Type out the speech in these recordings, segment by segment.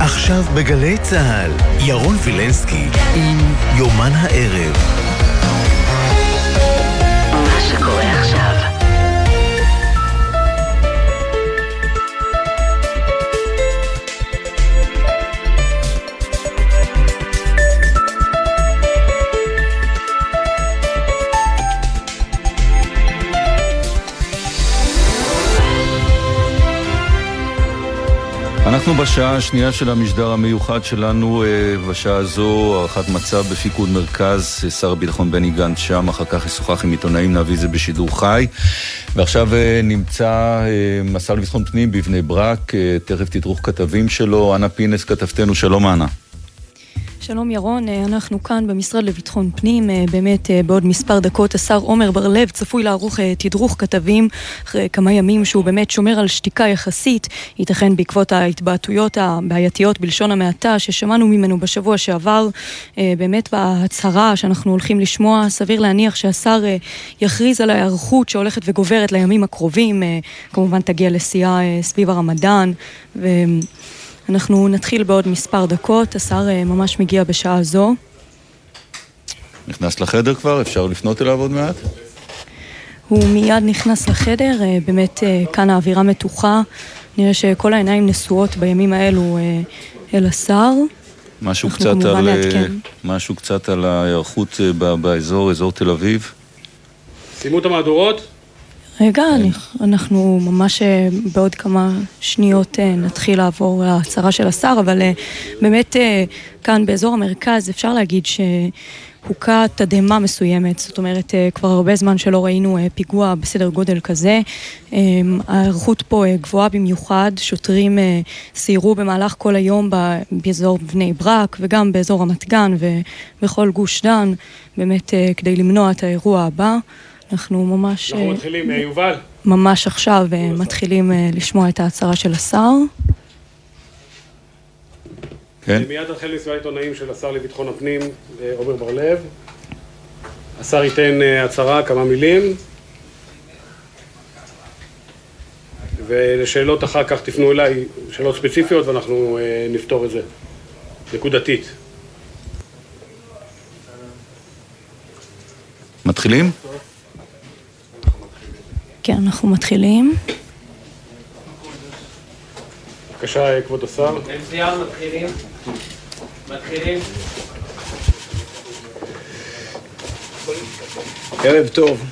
עכשיו בגלי צה"ל, ירון וילנסקי עם יומן הערב. אנחנו בשעה השנייה של המשדר המיוחד שלנו, אה, בשעה הזו, הערכת מצב בפיקוד מרכז, אה, שר הביטחון בני גנץ שם, אחר כך ישוחח עם עיתונאים, נביא את זה בשידור חי. ועכשיו אה, נמצא השר לביטחון פנים בבני ברק, תכף תדרוך כתבים שלו, אנה פינס, כתבתנו, שלום אנה. שלום ירון, אה, אנחנו כאן במשרד לביטחון פנים, אה, באמת אה, בעוד מספר דקות השר עומר בר-לב צפוי לערוך תדרוך כתבים אחרי כמה ימים שהוא באמת שומר על שתיקה יחסית, ייתכן בעקבות ההתבטאויות הבעייתיות בלשון המעטה ששמענו ממנו בשבוע שעבר, באמת בהצהרה שאנחנו הולכים לשמוע, סביר להניח שהשר יכריז על ההיערכות שהולכת וגוברת לימים הקרובים, כמובן תגיע לשיאה סביב הרמדאן. ו... אנחנו נתחיל בעוד מספר דקות, השר אה, ממש מגיע בשעה זו. נכנס לחדר כבר? אפשר לפנות אליו עוד מעט? הוא מיד נכנס לחדר, אה, באמת אה, כאן האווירה מתוחה, נראה שכל העיניים נשואות בימים האלו אל השר. משהו קצת, על, משהו קצת על ההיערכות באזור, אזור תל אביב? סיימו את המהדורות? רגע, אני, אנחנו ממש אה, בעוד כמה שניות אה, נתחיל לעבור להצהרה של השר, אבל אה, באמת כאן באזור המרכז אפשר להגיד שהוקה תדהמה מסוימת, זאת אומרת כבר הרבה זמן שלא ראינו פיגוע בסדר גודל כזה. ההיערכות פה גבוהה במיוחד, שוטרים סיירו במהלך כל היום באזור בני ברק וגם באזור רמת גן ובכל גוש דן, באמת כדי למנוע את האירוע הבא. אנחנו ממש... אנחנו מתחילים, אה, יובל. ממש עכשיו אה, מתחילים אה, לשמוע את ההצהרה של השר. כן. מיד החל מסיבת עיתונאים של השר לביטחון הפנים, עומר בר-לב. השר ייתן הצהרה, כמה מילים. ולשאלות אחר כך תפנו אליי, שאלות ספציפיות, ואנחנו נפתור את זה נקודתית. מתחילים? כן, אנחנו מתחילים. בבקשה, כבוד השר. מצוין, מתחילים. מתחילים. ערב טוב.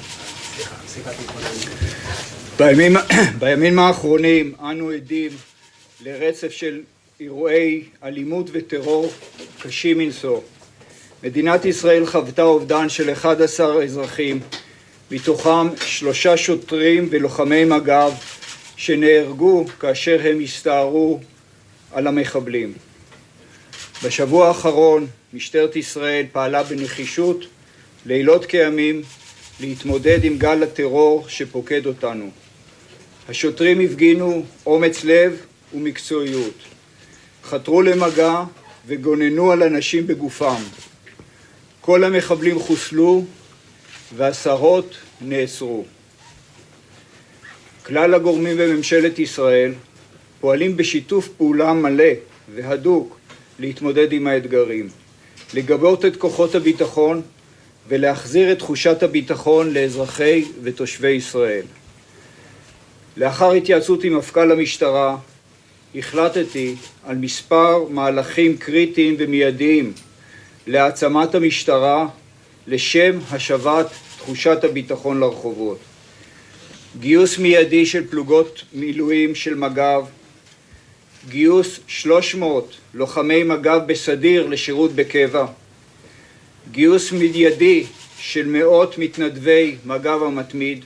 בימים, בימים האחרונים אנו עדים לרצף של אירועי אלימות וטרור קשים מנשוא. מדינת ישראל חוותה אובדן של 11 אזרחים מתוכם שלושה שוטרים ולוחמי מג"ב שנהרגו כאשר הם הסתערו על המחבלים. בשבוע האחרון משטרת ישראל פעלה בנחישות לילות כימים להתמודד עם גל הטרור שפוקד אותנו. השוטרים הפגינו אומץ לב ומקצועיות, חתרו למגע וגוננו על אנשים בגופם. כל המחבלים חוסלו ועשרות נאסרו. כלל הגורמים בממשלת ישראל פועלים בשיתוף פעולה מלא והדוק להתמודד עם האתגרים, לגבות את כוחות הביטחון ולהחזיר את תחושת הביטחון לאזרחי ותושבי ישראל. לאחר התייעצות עם מפכ"ל המשטרה החלטתי על מספר מהלכים קריטיים ומיידיים להעצמת המשטרה לשם השבת תחושת הביטחון לרחובות. גיוס מיידי של פלוגות מילואים של מג"ב, גיוס 300 לוחמי מג"ב בסדיר לשירות בקבע, גיוס מיידי של מאות מתנדבי מג"ב המתמיד,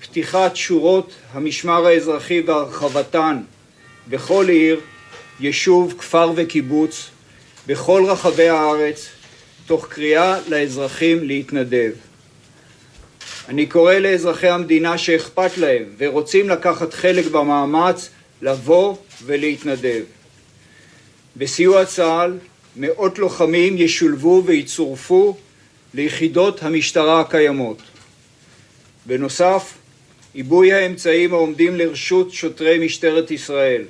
פתיחת שורות המשמר האזרחי והרחבתן בכל עיר, יישוב, כפר וקיבוץ, בכל רחבי הארץ, תוך קריאה לאזרחים להתנדב. אני קורא לאזרחי המדינה שאכפת להם ורוצים לקחת חלק במאמץ לבוא ולהתנדב. בסיוע צה"ל מאות לוחמים ישולבו ויצורפו ליחידות המשטרה הקיימות. בנוסף, עיבוי האמצעים העומדים לרשות שוטרי משטרת ישראל.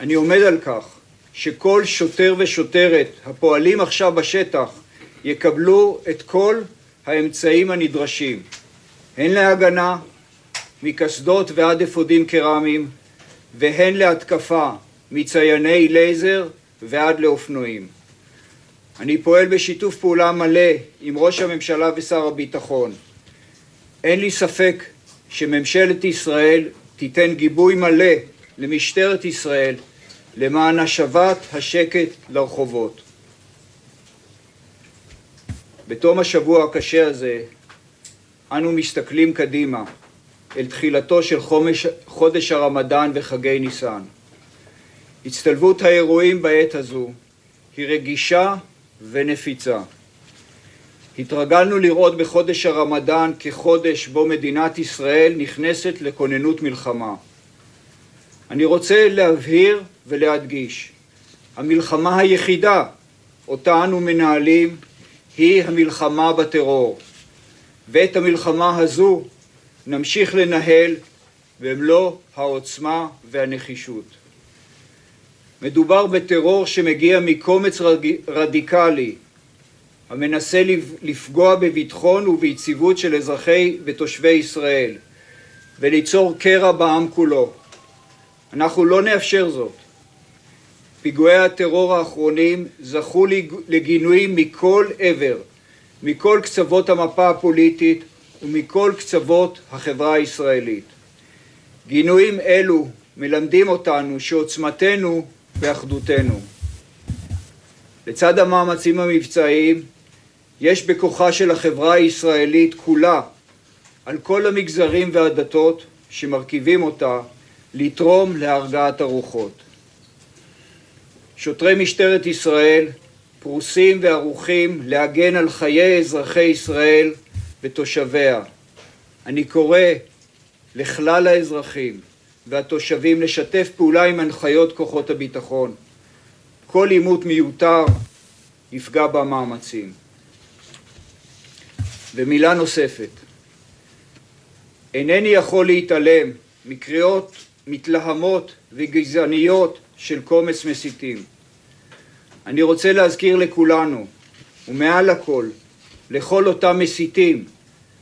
אני עומד על כך שכל שוטר ושוטרת הפועלים עכשיו בשטח יקבלו את כל האמצעים הנדרשים, הן להגנה מקסדות ועד אפודים קרמיים, והן להתקפה מצייני לייזר ועד לאופנועים. אני פועל בשיתוף פעולה מלא עם ראש הממשלה ושר הביטחון. אין לי ספק שממשלת ישראל תיתן גיבוי מלא למשטרת ישראל למען השבת השקט לרחובות. בתום השבוע הקשה הזה אנו מסתכלים קדימה אל תחילתו של חומש, חודש הרמדאן וחגי ניסן. הצטלבות האירועים בעת הזו היא רגישה ונפיצה. התרגלנו לראות בחודש הרמדאן כחודש בו מדינת ישראל נכנסת לכוננות מלחמה. אני רוצה להבהיר ולהדגיש, המלחמה היחידה אותה אנו מנהלים היא המלחמה בטרור, ואת המלחמה הזו נמשיך לנהל במלוא העוצמה והנחישות. מדובר בטרור שמגיע מקומץ רדיקלי המנסה לפגוע בביטחון וביציבות של אזרחי ותושבי ישראל וליצור קרע בעם כולו. אנחנו לא נאפשר זאת. פיגועי הטרור האחרונים זכו לגינויים מכל עבר, מכל קצוות המפה הפוליטית ומכל קצוות החברה הישראלית. גינויים אלו מלמדים אותנו שעוצמתנו באחדותנו. לצד המאמצים המבצעיים יש בכוחה של החברה הישראלית כולה, על כל המגזרים והדתות שמרכיבים אותה, לתרום להרגעת הרוחות. שוטרי משטרת ישראל פרוסים וערוכים להגן על חיי אזרחי ישראל ותושביה. אני קורא לכלל האזרחים והתושבים לשתף פעולה עם הנחיות כוחות הביטחון. כל עימות מיותר יפגע במאמצים. ומילה נוספת, אינני יכול להתעלם מקריאות מתלהמות וגזעניות של קומץ מסיתים. אני רוצה להזכיר לכולנו, ומעל לכל, לכל אותם מסיתים,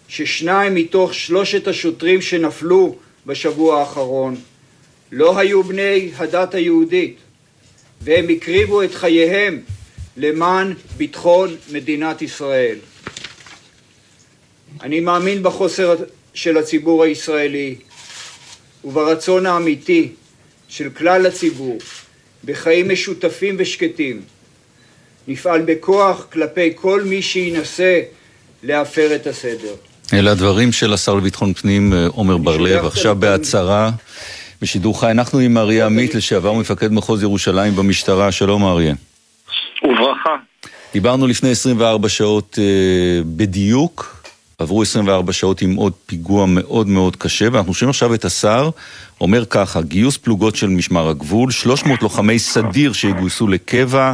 ששניים מתוך שלושת השוטרים שנפלו בשבוע האחרון לא היו בני הדת היהודית, והם הקריבו את חייהם למען ביטחון מדינת ישראל. אני מאמין בחוסר של הציבור הישראלי וברצון האמיתי של כלל הציבור בחיים משותפים ושקטים. נפעל בכוח כלפי כל מי שינסה להפר את הסדר. אלה הדברים של השר לביטחון פנים אה, עומר בר-לב, עכשיו בהצהרה בשידור חי. אנחנו עם אריה עמית, לשעבר מפקד מחוז ירושלים במשטרה. שלום אריה. וברכה. דיברנו לפני 24 שעות uh, בדיוק, עברו 24 שעות עם עוד פיגוע מאוד מאוד קשה, ואנחנו שומעים עכשיו את השר אומר ככה, גיוס פלוגות של משמר הגבול, 300 לוחמי סדיר שיגויסו לקבע,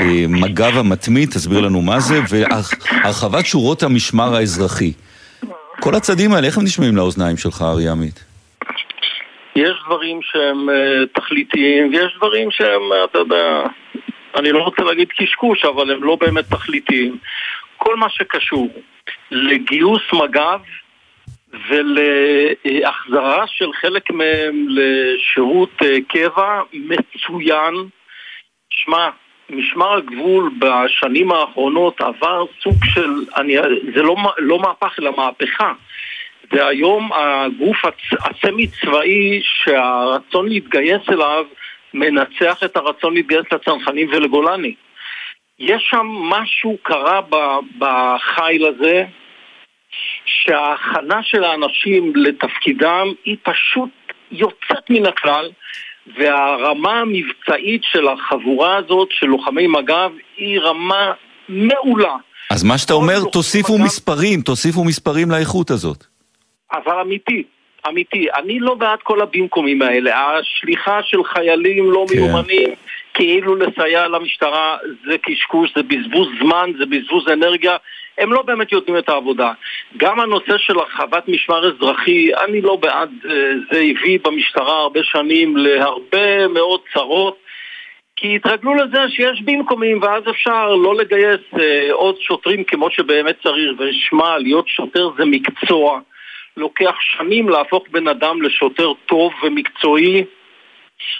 אה, מג"ב המתמיד, תסביר לנו מה זה, והרחבת שורות המשמר האזרחי. כל הצעדים האלה, איך הם נשמעים לאוזניים שלך, אריה עמית? יש דברים שהם uh, תכליתיים, ויש דברים שהם, אתה יודע, אני לא רוצה להגיד קשקוש, אבל הם לא באמת תכליתיים. כל מה שקשור לגיוס מג"ב ולהחזרה של חלק מהם לשירות אה, קבע מצוין. שמע, משמר הגבול בשנים האחרונות עבר סוג של, אני, זה לא, לא מהפך אלא מהפכה. זה היום הגוף הסמי צבאי שהרצון להתגייס אליו מנצח את הרצון להתגייס לצנחנים ולגולני. יש שם משהו קרה בחיל הזה שההכנה של האנשים לתפקידם היא פשוט יוצאת מן הכלל והרמה המבצעית של החבורה הזאת של לוחמי מג"ב היא רמה מעולה. אז מה שאתה אומר, תוסיפו מגב... מספרים, תוסיפו מספרים לאיכות הזאת. אבל אמיתי, אמיתי. אני לא בעד כל הבמקומים האלה. השליחה של חיילים לא כן. מיומנים כאילו לסייע למשטרה זה קשקוש, זה בזבוז זמן, זה בזבוז אנרגיה. הם לא באמת יודעים את העבודה. גם הנושא של הרחבת משמר אזרחי, אני לא בעד, אה, זה הביא במשטרה הרבה שנים להרבה מאוד צרות. כי התרגלו לזה שיש במקומים ואז אפשר לא לגייס אה, עוד שוטרים כמו שבאמת צריך ושמע, להיות שוטר זה מקצוע לוקח שנים להפוך בן אדם לשוטר טוב ומקצועי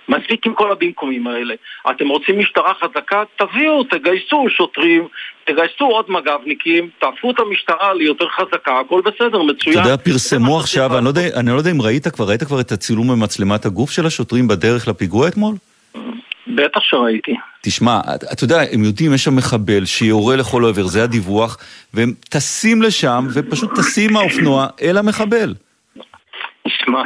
מספיק עם כל הבמקומים האלה. אתם רוצים משטרה חזקה? תביאו, תגייסו שוטרים, תגייסו עוד מג"בניקים, תהפכו את המשטרה ליותר חזקה, הכל בסדר, מצוין. אתה יודע, פרסמו עכשיו, אני לא, יודע, אני לא יודע אם ראית כבר, ראית כבר את הצילום במצלמת הגוף של השוטרים בדרך לפיגוע אתמול? בטח שראיתי. תשמע, אתה יודע, הם יודעים, יש שם מחבל שיורה לכל עבר, זה הדיווח, והם טסים לשם, ופשוט טסים מהאופנוע אל המחבל. תשמע,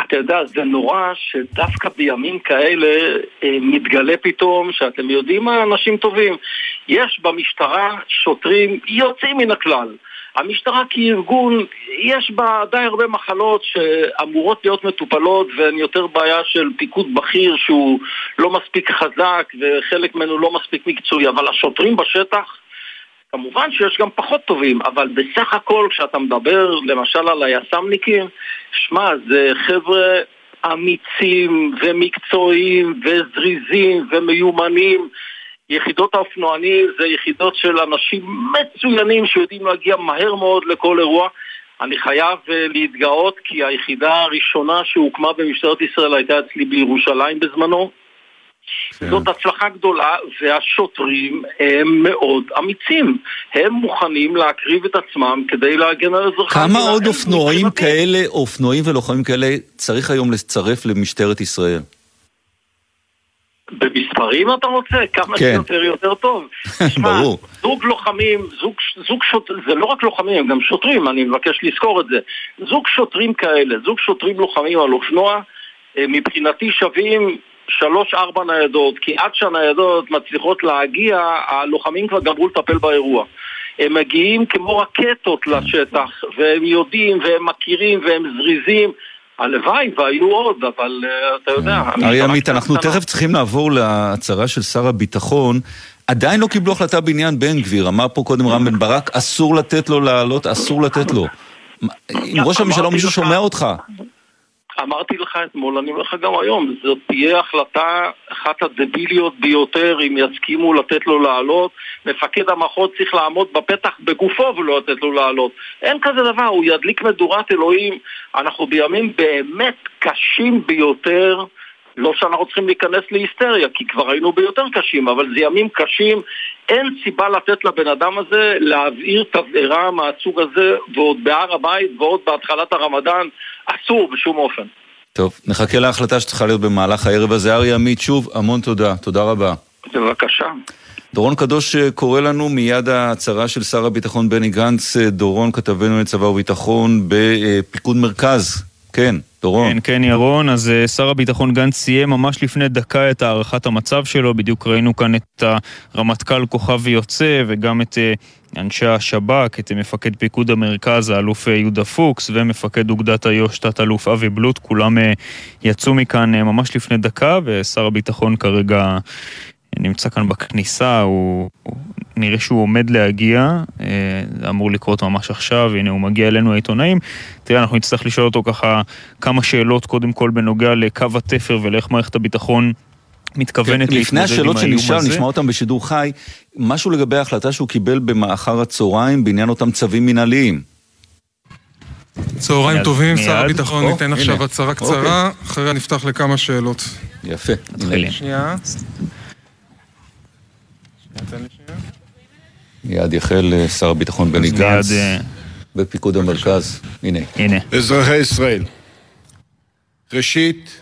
אתה יודע, זה נורא שדווקא בימים כאלה אה, מתגלה פתאום שאתם יודעים מה, אנשים טובים. יש במשטרה שוטרים יוצאים מן הכלל. המשטרה כארגון, יש בה די הרבה מחלות שאמורות להיות מטופלות והן יותר בעיה של פיקוד בכיר שהוא לא מספיק חזק וחלק ממנו לא מספיק מקצועי, אבל השוטרים בשטח, כמובן שיש גם פחות טובים, אבל בסך הכל כשאתה מדבר למשל על היס"מניקים, שמע, זה חבר'ה אמיצים ומקצועיים וזריזים ומיומנים יחידות האופנוענים זה יחידות של אנשים מצוינים שיודעים להגיע מהר מאוד לכל אירוע. אני חייב אה, להתגאות כי היחידה הראשונה שהוקמה במשטרת ישראל הייתה אצלי בירושלים בזמנו. כן. זאת הצלחה גדולה, והשוטרים הם מאוד אמיצים. הם מוכנים להקריב את עצמם כדי להגן על אזרחים. כמה עוד אופנועים כאלה, אופנועים ולוחמים כאלה, צריך היום לצרף למשטרת ישראל? במספרים אתה רוצה? כמה כן. שיותר יותר טוב. תשמע, זוג לוחמים, זוג, זוג שוטרים, זה לא רק לוחמים, הם גם שוטרים, אני מבקש לזכור את זה. זוג שוטרים כאלה, זוג שוטרים לוחמים על אופנוע, מבחינתי שווים שלוש-ארבע ניידות, כי עד שהניידות מצליחות להגיע, הלוחמים כבר גמרו לטפל באירוע. הם מגיעים כמו רקטות לשטח, והם יודעים, והם מכירים, והם זריזים. הלוואי והיו עוד, אבל uh, אתה יודע... אריה עמית, אנחנו תכף צריכים לעבור להצהרה של שר הביטחון. עדיין לא קיבלו החלטה בעניין בן גביר. אמר פה קודם רם בן ברק, אסור לתת לו לעלות, אסור לתת לו. אם ראש הממשלה מישהו שומע אותך. אמרתי לך אתמול, אני אומר לך גם היום, זאת תהיה החלטה אחת הדביליות ביותר אם יסכימו לתת לו לעלות. מפקד המחוז צריך לעמוד בפתח בגופו ולא לתת לו לעלות. אין כזה דבר, הוא ידליק מדורת אלוהים. אנחנו בימים באמת קשים ביותר. לא שאנחנו צריכים להיכנס להיסטריה, כי כבר היינו ביותר קשים, אבל זה ימים קשים. אין סיבה לתת לבן אדם הזה להבעיר תבערה מהסוג הזה, ועוד בהר הבית ועוד בהתחלת הרמדאן. אסור בשום אופן. טוב, נחכה להחלטה שצריכה להיות במהלך הערב הזה. אריה עמית, שוב, המון תודה. תודה רבה. בבקשה. דורון קדוש אה, קורא לנו מיד ההצהרה של שר הביטחון בני גנץ. אה, דורון, כתבנו לצבא וביטחון בפיקוד מרכז. כן, דורון. כן, כן, ירון. אז uh, שר הביטחון גנץ סיים ממש לפני דקה את הערכת המצב שלו. בדיוק ראינו כאן את הרמטכ"ל כוכבי יוצא וגם את uh, אנשי השב"כ, את מפקד פיקוד המרכז, האלוף uh, יהודה פוקס, ומפקד אוגדת איו"ש, תת-אלוף אבי בלוט. כולם יצאו מכאן ממש לפני דקה, ושר הביטחון כרגע נמצא כאן בכניסה, הוא, הוא נראה שהוא עומד להגיע, אה, זה אמור לקרות ממש עכשיו, הנה הוא מגיע אלינו העיתונאים. תראה, אנחנו נצטרך לשאול אותו ככה כמה שאלות, קודם כל בנוגע לקו התפר ולאיך מערכת הביטחון מתכוונת כן, להתמודד לפני השאלות שנשאר, נשמע אותם בשידור חי, משהו לגבי ההחלטה שהוא קיבל במאחר הצהריים בעניין אותם צווים מנהליים. צהריים טובים, שר הביטחון ניתן עכשיו הצהרה קצרה, אוקיי. אחריה נפתח לכמה שאלות. יפה. שנייה. מיד יחל אה, שר הביטחון בני גנץ אה, בפיקוד המרכז. הנה. הנה. אזרחי ישראל, ראשית,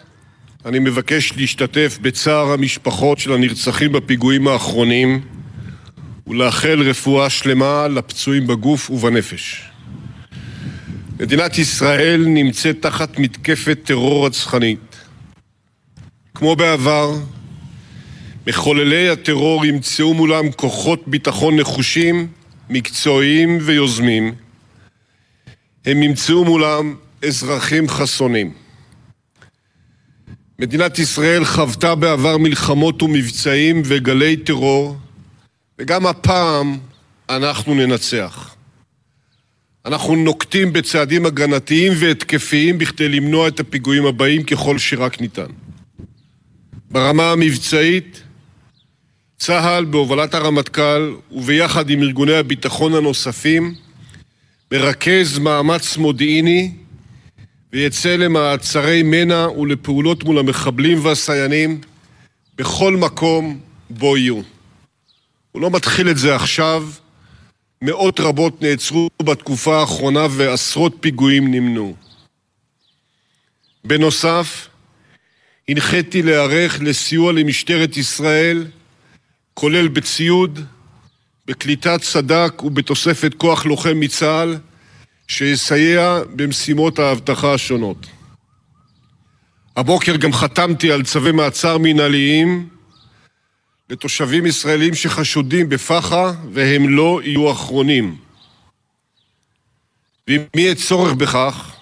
אני מבקש להשתתף בצער המשפחות של הנרצחים בפיגועים האחרונים ולאחל רפואה שלמה לפצועים בגוף ובנפש. מדינת ישראל נמצאת תחת מתקפת טרור רצחנית. כמו בעבר, מחוללי הטרור ימצאו מולם כוחות ביטחון נחושים, מקצועיים ויוזמים. הם ימצאו מולם אזרחים חסונים. מדינת ישראל חוותה בעבר מלחמות ומבצעים וגלי טרור, וגם הפעם אנחנו ננצח. אנחנו נוקטים בצעדים הגנתיים והתקפיים בכדי למנוע את הפיגועים הבאים ככל שרק ניתן. ברמה המבצעית, צה"ל בהובלת הרמטכ"ל וביחד עם ארגוני הביטחון הנוספים מרכז מאמץ מודיעיני ויצא למעצרי מנע ולפעולות מול המחבלים והסייענים בכל מקום בו יהיו. הוא לא מתחיל את זה עכשיו, מאות רבות נעצרו בתקופה האחרונה ועשרות פיגועים נמנעו. בנוסף, הנחיתי להיערך לסיוע למשטרת ישראל, כולל בציוד, בקליטת סד"כ ובתוספת כוח לוחם מצה"ל, שיסייע במשימות האבטחה השונות. הבוקר גם חתמתי על צווי מעצר מינהליים לתושבים ישראלים שחשודים בפח"ע והם לא יהיו אחרונים. ואם יהיה צורך בכך,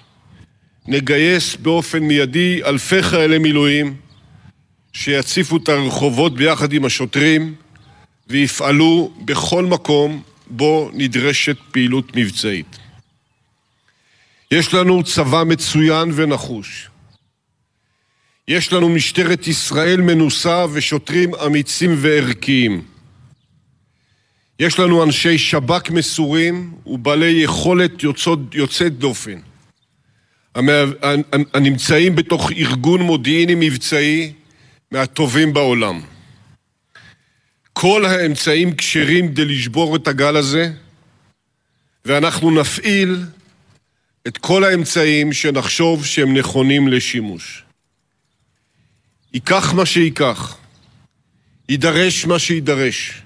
נגייס באופן מיידי אלפי חיילי מילואים שיציפו את הרחובות ביחד עם השוטרים ויפעלו בכל מקום בו נדרשת פעילות מבצעית. יש לנו צבא מצוין ונחוש. יש לנו משטרת ישראל מנוסה ושוטרים אמיצים וערכיים. יש לנו אנשי שב"כ מסורים ובעלי יכולת יוצאת דופן, הנמצאים בתוך ארגון מודיעיני מבצעי מהטובים בעולם. כל האמצעים כשרים כדי לשבור את הגל הזה, ואנחנו נפעיל את כל האמצעים שנחשוב שהם נכונים לשימוש. ייקח מה שייקח, יידרש מה שידרש.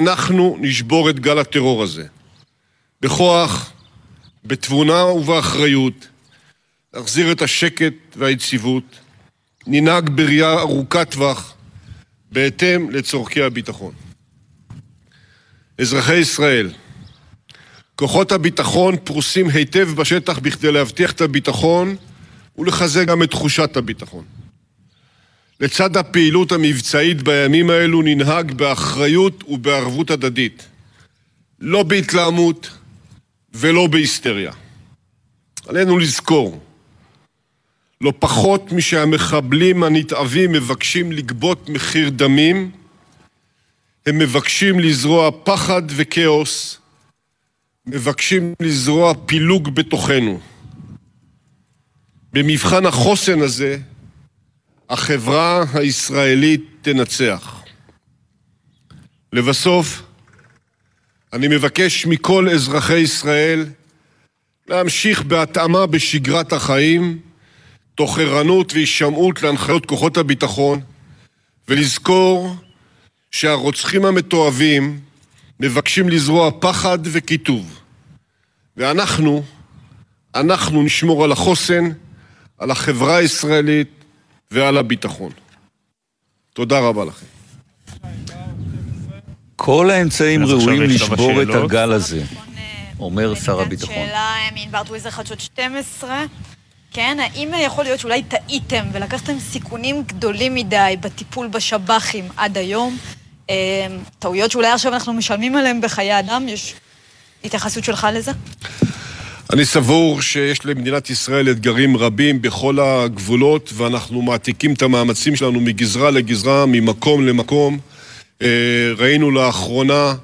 אנחנו נשבור את גל הטרור הזה. בכוח, בתבונה ובאחריות, נחזיר את השקט והיציבות, ננהג בראייה ארוכת טווח, בהתאם לצורכי הביטחון. אזרחי ישראל, כוחות הביטחון פרוסים היטב בשטח בכדי להבטיח את הביטחון ולחזק גם את תחושת הביטחון. לצד הפעילות המבצעית בימים האלו ננהג באחריות ובערבות הדדית. לא בהתלהמות ולא בהיסטריה. עלינו לזכור, לא פחות משהמחבלים הנתעבים מבקשים לגבות מחיר דמים, הם מבקשים לזרוע פחד וכאוס, מבקשים לזרוע פילוג בתוכנו. במבחן החוסן הזה, החברה הישראלית תנצח. לבסוף, אני מבקש מכל אזרחי ישראל להמשיך בהתאמה בשגרת החיים, תוך ערנות והישמעות להנחיות כוחות הביטחון, ולזכור שהרוצחים המתועבים מבקשים לזרוע פחד וקיטוב. ואנחנו, אנחנו נשמור על החוסן, על החברה הישראלית ועל הביטחון. תודה רבה לכם. כל האמצעים ראויים לשבור את הגל הזה, אומר שר הביטחון. שאלה מענבר טוויזר חדשות 12. כן, האם יכול להיות שאולי טעיתם ולקחתם סיכונים גדולים מדי בטיפול בשב"חים עד היום? אמ, טעויות שאולי עכשיו אנחנו משלמים עליהן בחיי אדם? יש התייחסות שלך לזה? אני סבור שיש למדינת ישראל אתגרים רבים בכל הגבולות ואנחנו מעתיקים את המאמצים שלנו מגזרה לגזרה, ממקום למקום. אה, ראינו לאחרונה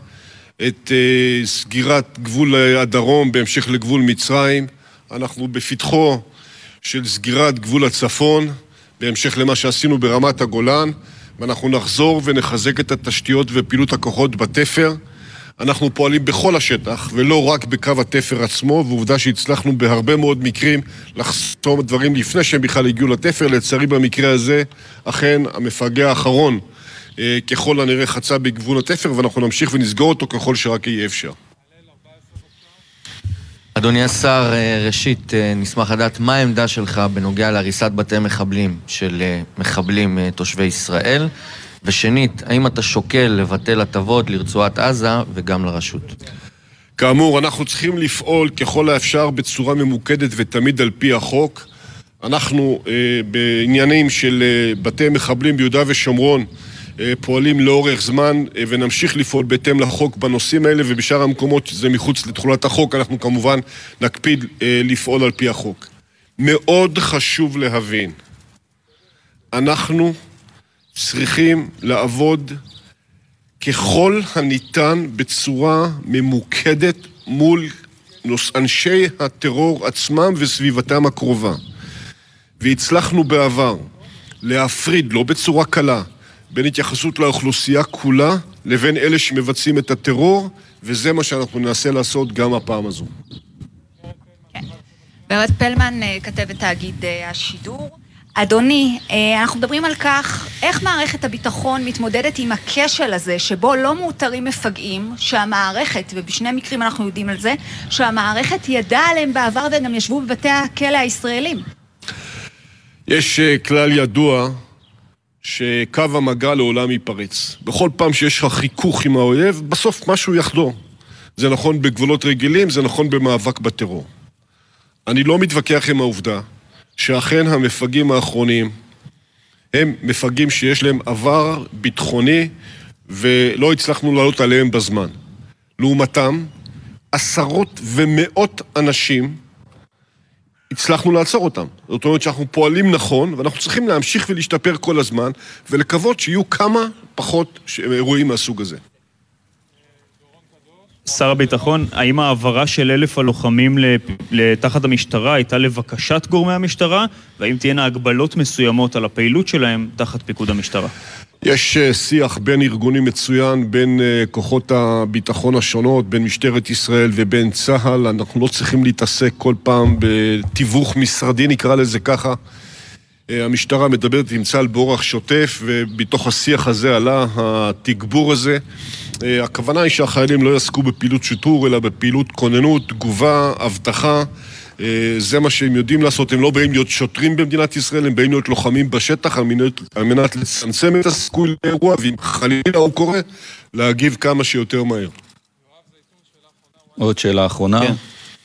את אה, סגירת גבול הדרום בהמשך לגבול מצרים. אנחנו בפתחו של סגירת גבול הצפון בהמשך למה שעשינו ברמת הגולן ואנחנו נחזור ונחזק את התשתיות ופעילות הכוחות בתפר. אנחנו פועלים בכל השטח, ולא רק בקו התפר עצמו, ועובדה שהצלחנו בהרבה מאוד מקרים לחסום דברים לפני שהם בכלל הגיעו לתפר. לצערי במקרה הזה, אכן המפגע האחרון אה, ככל הנראה חצה בגבול התפר, ואנחנו נמשיך ונסגור אותו ככל שרק יהיה אפשר. אדוני השר, אה, ראשית, אה, נשמח לדעת מה העמדה שלך בנוגע להריסת בתי מחבלים של מחבלים תושבי ישראל. ושנית, האם אתה שוקל לבטל הטבות לרצועת עזה וגם לרשות? כאמור, אנחנו צריכים לפעול ככל האפשר בצורה ממוקדת ותמיד על פי החוק. אנחנו אה, בעניינים של אה, בתי מחבלים ביהודה ושומרון אה, פועלים לאורך זמן אה, ונמשיך לפעול בהתאם לחוק בנושאים האלה ובשאר המקומות שזה מחוץ לתחולת החוק אנחנו כמובן נקפיד אה, לפעול על פי החוק. מאוד חשוב להבין, אנחנו צריכים לעבוד ככל הניתן בצורה ממוקדת מול אנשי הטרור עצמם וסביבתם הקרובה. והצלחנו בעבר להפריד, לא בצורה קלה, בין התייחסות לאוכלוסייה כולה לבין אלה שמבצעים את הטרור, וזה מה שאנחנו ננסה לעשות גם הפעם הזו. כן. ורד פלמן, אה, כתבת תאגיד אה, השידור. אדוני, אה, אנחנו מדברים על כך איך מערכת הביטחון מתמודדת עם הכשל הזה שבו לא מאותרים מפגעים, שהמערכת, ובשני מקרים אנחנו יודעים על זה, שהמערכת ידעה עליהם בעבר והם גם ישבו בבתי הכלא הישראלים. יש כלל ידוע שקו המגע לעולם ייפרץ. בכל פעם שיש לך חיכוך עם האויב, בסוף משהו יחדור. זה נכון בגבולות רגילים, זה נכון במאבק בטרור. אני לא מתווכח עם העובדה שאכן המפגעים האחרונים הם מפגעים שיש להם עבר ביטחוני ולא הצלחנו לעלות עליהם בזמן. לעומתם, עשרות ומאות אנשים הצלחנו לעצור אותם. זאת אומרת שאנחנו פועלים נכון, ואנחנו צריכים להמשיך ולהשתפר כל הזמן, ולקוות שיהיו כמה פחות אירועים מהסוג הזה. שר הביטחון, האם העברה של אלף הלוחמים לתחת המשטרה הייתה לבקשת גורמי המשטרה, והאם תהיינה הגבלות מסוימות על הפעילות שלהם תחת פיקוד המשטרה? יש אה, שיח בין ארגונים מצוין, בין אה, כוחות הביטחון השונות, בין משטרת ישראל ובין צה"ל. אנחנו לא צריכים להתעסק כל פעם בתיווך משרדי, נקרא לזה ככה. אה, המשטרה מדברת עם צה"ל באורח שוטף, ומתוך השיח הזה עלה התגבור הזה. הכוונה היא שהחיילים לא יעסקו בפעילות שיטור, אלא בפעילות כוננות, תגובה, אבטחה. אה, זה מה שהם יודעים לעשות, הם לא באים להיות שוטרים במדינת ישראל, הם באים להיות לוחמים בשטח על מנת, על מנת לצמצם את הסיכוי לאירוע, ואם חלילה הוא קורה, להגיב כמה שיותר מהר. עוד שאלה אחרונה. כן.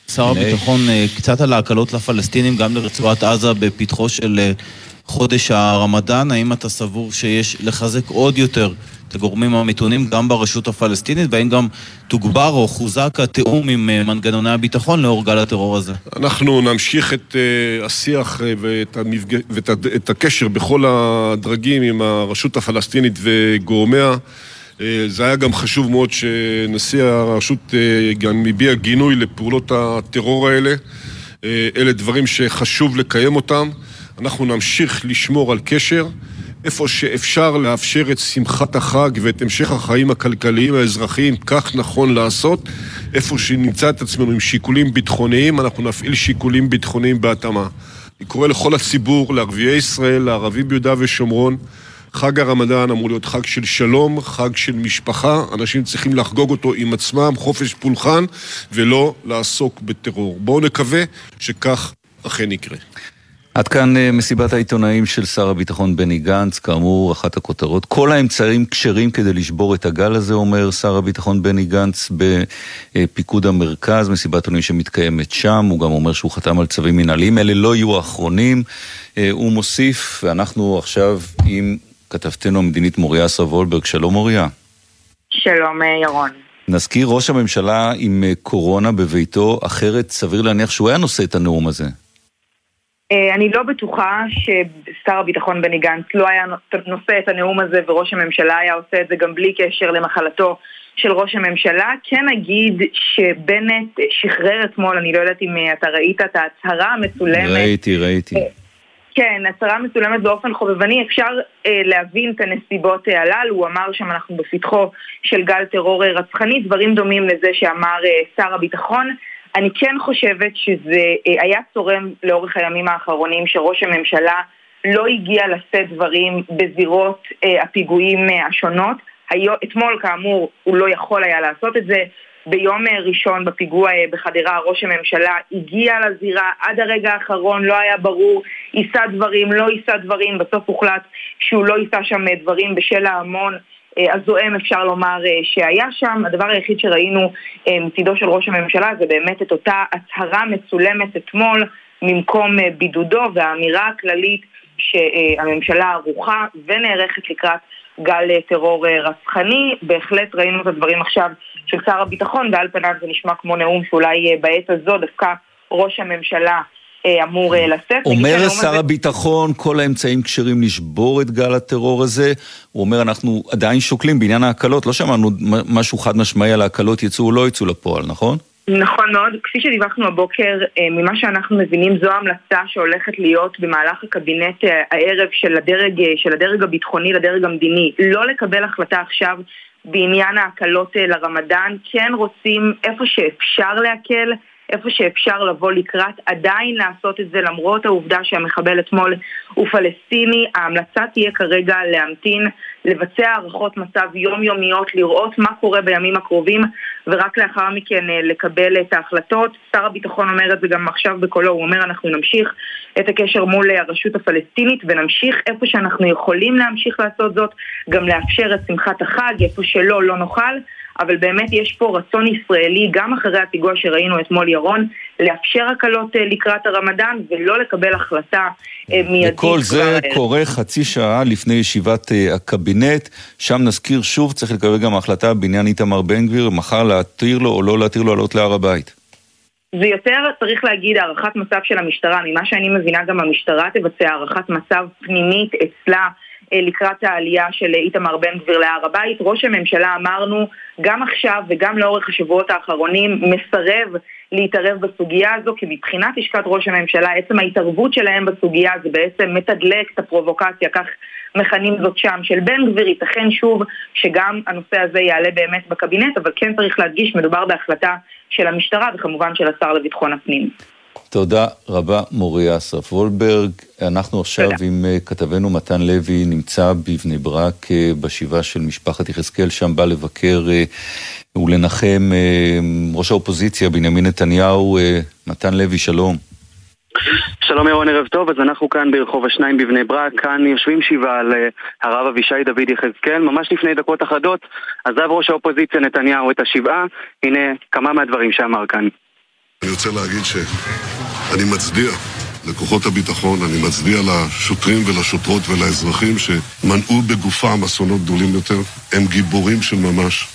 שר הביטחון, אה, קצת על ההקלות לפלסטינים, גם לרצועת עזה בפתחו של אה, חודש הרמדאן, האם אתה סבור שיש לחזק עוד יותר את הגורמים המתונים גם ברשות הפלסטינית, והאם גם תוגבר או חוזק התיאום עם אה, מנגנוני הביטחון לאור גל הטרור הזה? אנחנו נמשיך את uh, השיח uh, ואת, המפג... ואת את הקשר בכל הדרגים עם הרשות הפלסטינית וגורמיה. זה היה גם חשוב מאוד שנשיא הרשות גם הביע גינוי לפעולות הטרור האלה. אלה דברים שחשוב לקיים אותם. אנחנו נמשיך לשמור על קשר. איפה שאפשר לאפשר את שמחת החג ואת המשך החיים הכלכליים האזרחיים, כך נכון לעשות. איפה שנמצא את עצמנו עם שיקולים ביטחוניים, אנחנו נפעיל שיקולים ביטחוניים בהתאמה. אני קורא לכל הציבור, לערביי ישראל, לערבים ביהודה ושומרון, חג הרמדאן אמור להיות חג של שלום, חג של משפחה, אנשים צריכים לחגוג אותו עם עצמם, חופש פולחן, ולא לעסוק בטרור. בואו נקווה שכך אכן יקרה. עד כאן אה, מסיבת העיתונאים של שר הביטחון בני גנץ, כאמור, אחת הכותרות. כל האמצעים כשרים כדי לשבור את הגל הזה, אומר שר הביטחון בני גנץ בפיקוד המרכז, מסיבת עיתונאים שמתקיימת שם. הוא גם אומר שהוא חתם על צווים מנהליים, אלה לא יהיו האחרונים. אה, הוא מוסיף, ואנחנו עכשיו עם כתבתנו המדינית מוריה אסרה וולברג. שלום מוריה. שלום אה, ירון. נזכיר, ראש הממשלה עם קורונה בביתו, אחרת סביר להניח שהוא היה נושא את הנאום הזה. אה, אני לא בטוחה ששר הביטחון בני גנץ לא היה נושא את הנאום הזה וראש הממשלה היה עושה את זה גם בלי קשר למחלתו של ראש הממשלה. כן אגיד שבנט שחרר אתמול, אני לא יודעת אם אה, אתה ראית את ההצהרה המצולמת. ראיתי, ראיתי. אה, כן, הצהרה מצולמת באופן חובבני, אפשר אה, להבין את הנסיבות הללו, הוא אמר שם אנחנו בפתחו של גל טרור רצחני, דברים דומים לזה שאמר אה, שר הביטחון. אני כן חושבת שזה אה, היה צורם לאורך הימים האחרונים שראש הממשלה לא הגיע לשאת דברים בזירות אה, הפיגועים אה, השונות. אתמול כאמור הוא לא יכול היה לעשות את זה. ביום ראשון בפיגוע בחדרה ראש הממשלה הגיע לזירה עד הרגע האחרון, לא היה ברור, יישא דברים, לא יישא דברים, בסוף הוחלט שהוא לא יישא שם דברים בשל ההמון הזועם אפשר לומר אה, שהיה שם. הדבר היחיד שראינו אה, מצידו של ראש הממשלה זה באמת את אותה הצהרה מצולמת אתמול ממקום בידודו והאמירה הכללית שהממשלה ערוכה ונערכת לקראת גל טרור רצחני. בהחלט ראינו את הדברים עכשיו של שר הביטחון ועל פניו זה נשמע כמו נאום שאולי בעת הזו דווקא ראש הממשלה אמור לשאת. אומר שר הביטחון, כל האמצעים כשרים לשבור את גל הטרור הזה. הוא אומר, אנחנו עדיין שוקלים בעניין ההקלות, לא שמענו משהו חד משמעי על ההקלות יצאו או לא יצאו לפועל, נכון? נכון מאוד, כפי שדיווחנו הבוקר, ממה שאנחנו מבינים זו המלצה שהולכת להיות במהלך הקבינט הערב של הדרג, של הדרג הביטחוני לדרג המדיני, לא לקבל החלטה עכשיו בעניין ההקלות לרמדאן, כן רוצים איפה שאפשר להקל, איפה שאפשר לבוא לקראת, עדיין לעשות את זה למרות העובדה שהמחבל אתמול הוא פלסטיני. ההמלצה תהיה כרגע להמתין, לבצע הערכות מצב יומיומיות, לראות מה קורה בימים הקרובים ורק לאחר מכן לקבל את ההחלטות. שר הביטחון אומר את זה גם עכשיו בקולו, הוא אומר אנחנו נמשיך את הקשר מול הרשות הפלסטינית ונמשיך איפה שאנחנו יכולים להמשיך לעשות זאת, גם לאפשר את שמחת החג, איפה שלא, לא נוכל. אבל באמת יש פה רצון ישראלי, גם אחרי הפיגוע שראינו אתמול ירון, לאפשר הקלות לקראת הרמדאן ולא לקבל החלטה מיידית. וכל זה קורה חצי שעה לפני ישיבת הקבינט, שם נזכיר שוב, צריך לקבל גם החלטה בעניין איתמר בן גביר, מחר להתיר לו או לא להתיר לו לעלות להר הבית. זה יותר, צריך להגיד, הערכת מצב של המשטרה. ממה שאני מבינה, גם המשטרה תבצע הערכת מצב פנימית אצלה. לקראת העלייה של איתמר בן גביר להר הבית. ראש הממשלה, אמרנו, גם עכשיו וגם לאורך השבועות האחרונים, מסרב להתערב בסוגיה הזו, כי מבחינת לשכת ראש הממשלה, עצם ההתערבות שלהם בסוגיה זה בעצם מתדלק את הפרובוקציה, כך מכנים זאת שם, של בן גביר. ייתכן שוב שגם הנושא הזה יעלה באמת בקבינט, אבל כן צריך להדגיש, מדובר בהחלטה של המשטרה וכמובן של השר לביטחון הפנים. תודה רבה מוריה אסרף וולברג. אנחנו עכשיו תודה. עם כתבנו מתן לוי, נמצא בבני ברק בשבעה של משפחת יחזקאל, שם בא לבקר ולנחם ראש האופוזיציה בנימין נתניהו. מתן לוי, שלום. שלום ירון, ערב טוב, אז אנחנו כאן ברחוב השניים בבני ברק, כאן יושבים שבעה על הרב אבישי דוד יחזקאל, ממש לפני דקות אחדות עזב ראש האופוזיציה נתניהו את השבעה, הנה כמה מהדברים שאמר כאן. אני רוצה להגיד שאני מצדיע לכוחות הביטחון, אני מצדיע לשוטרים ולשוטרות ולאזרחים שמנעו בגופם אסונות גדולים יותר. הם גיבורים של ממש.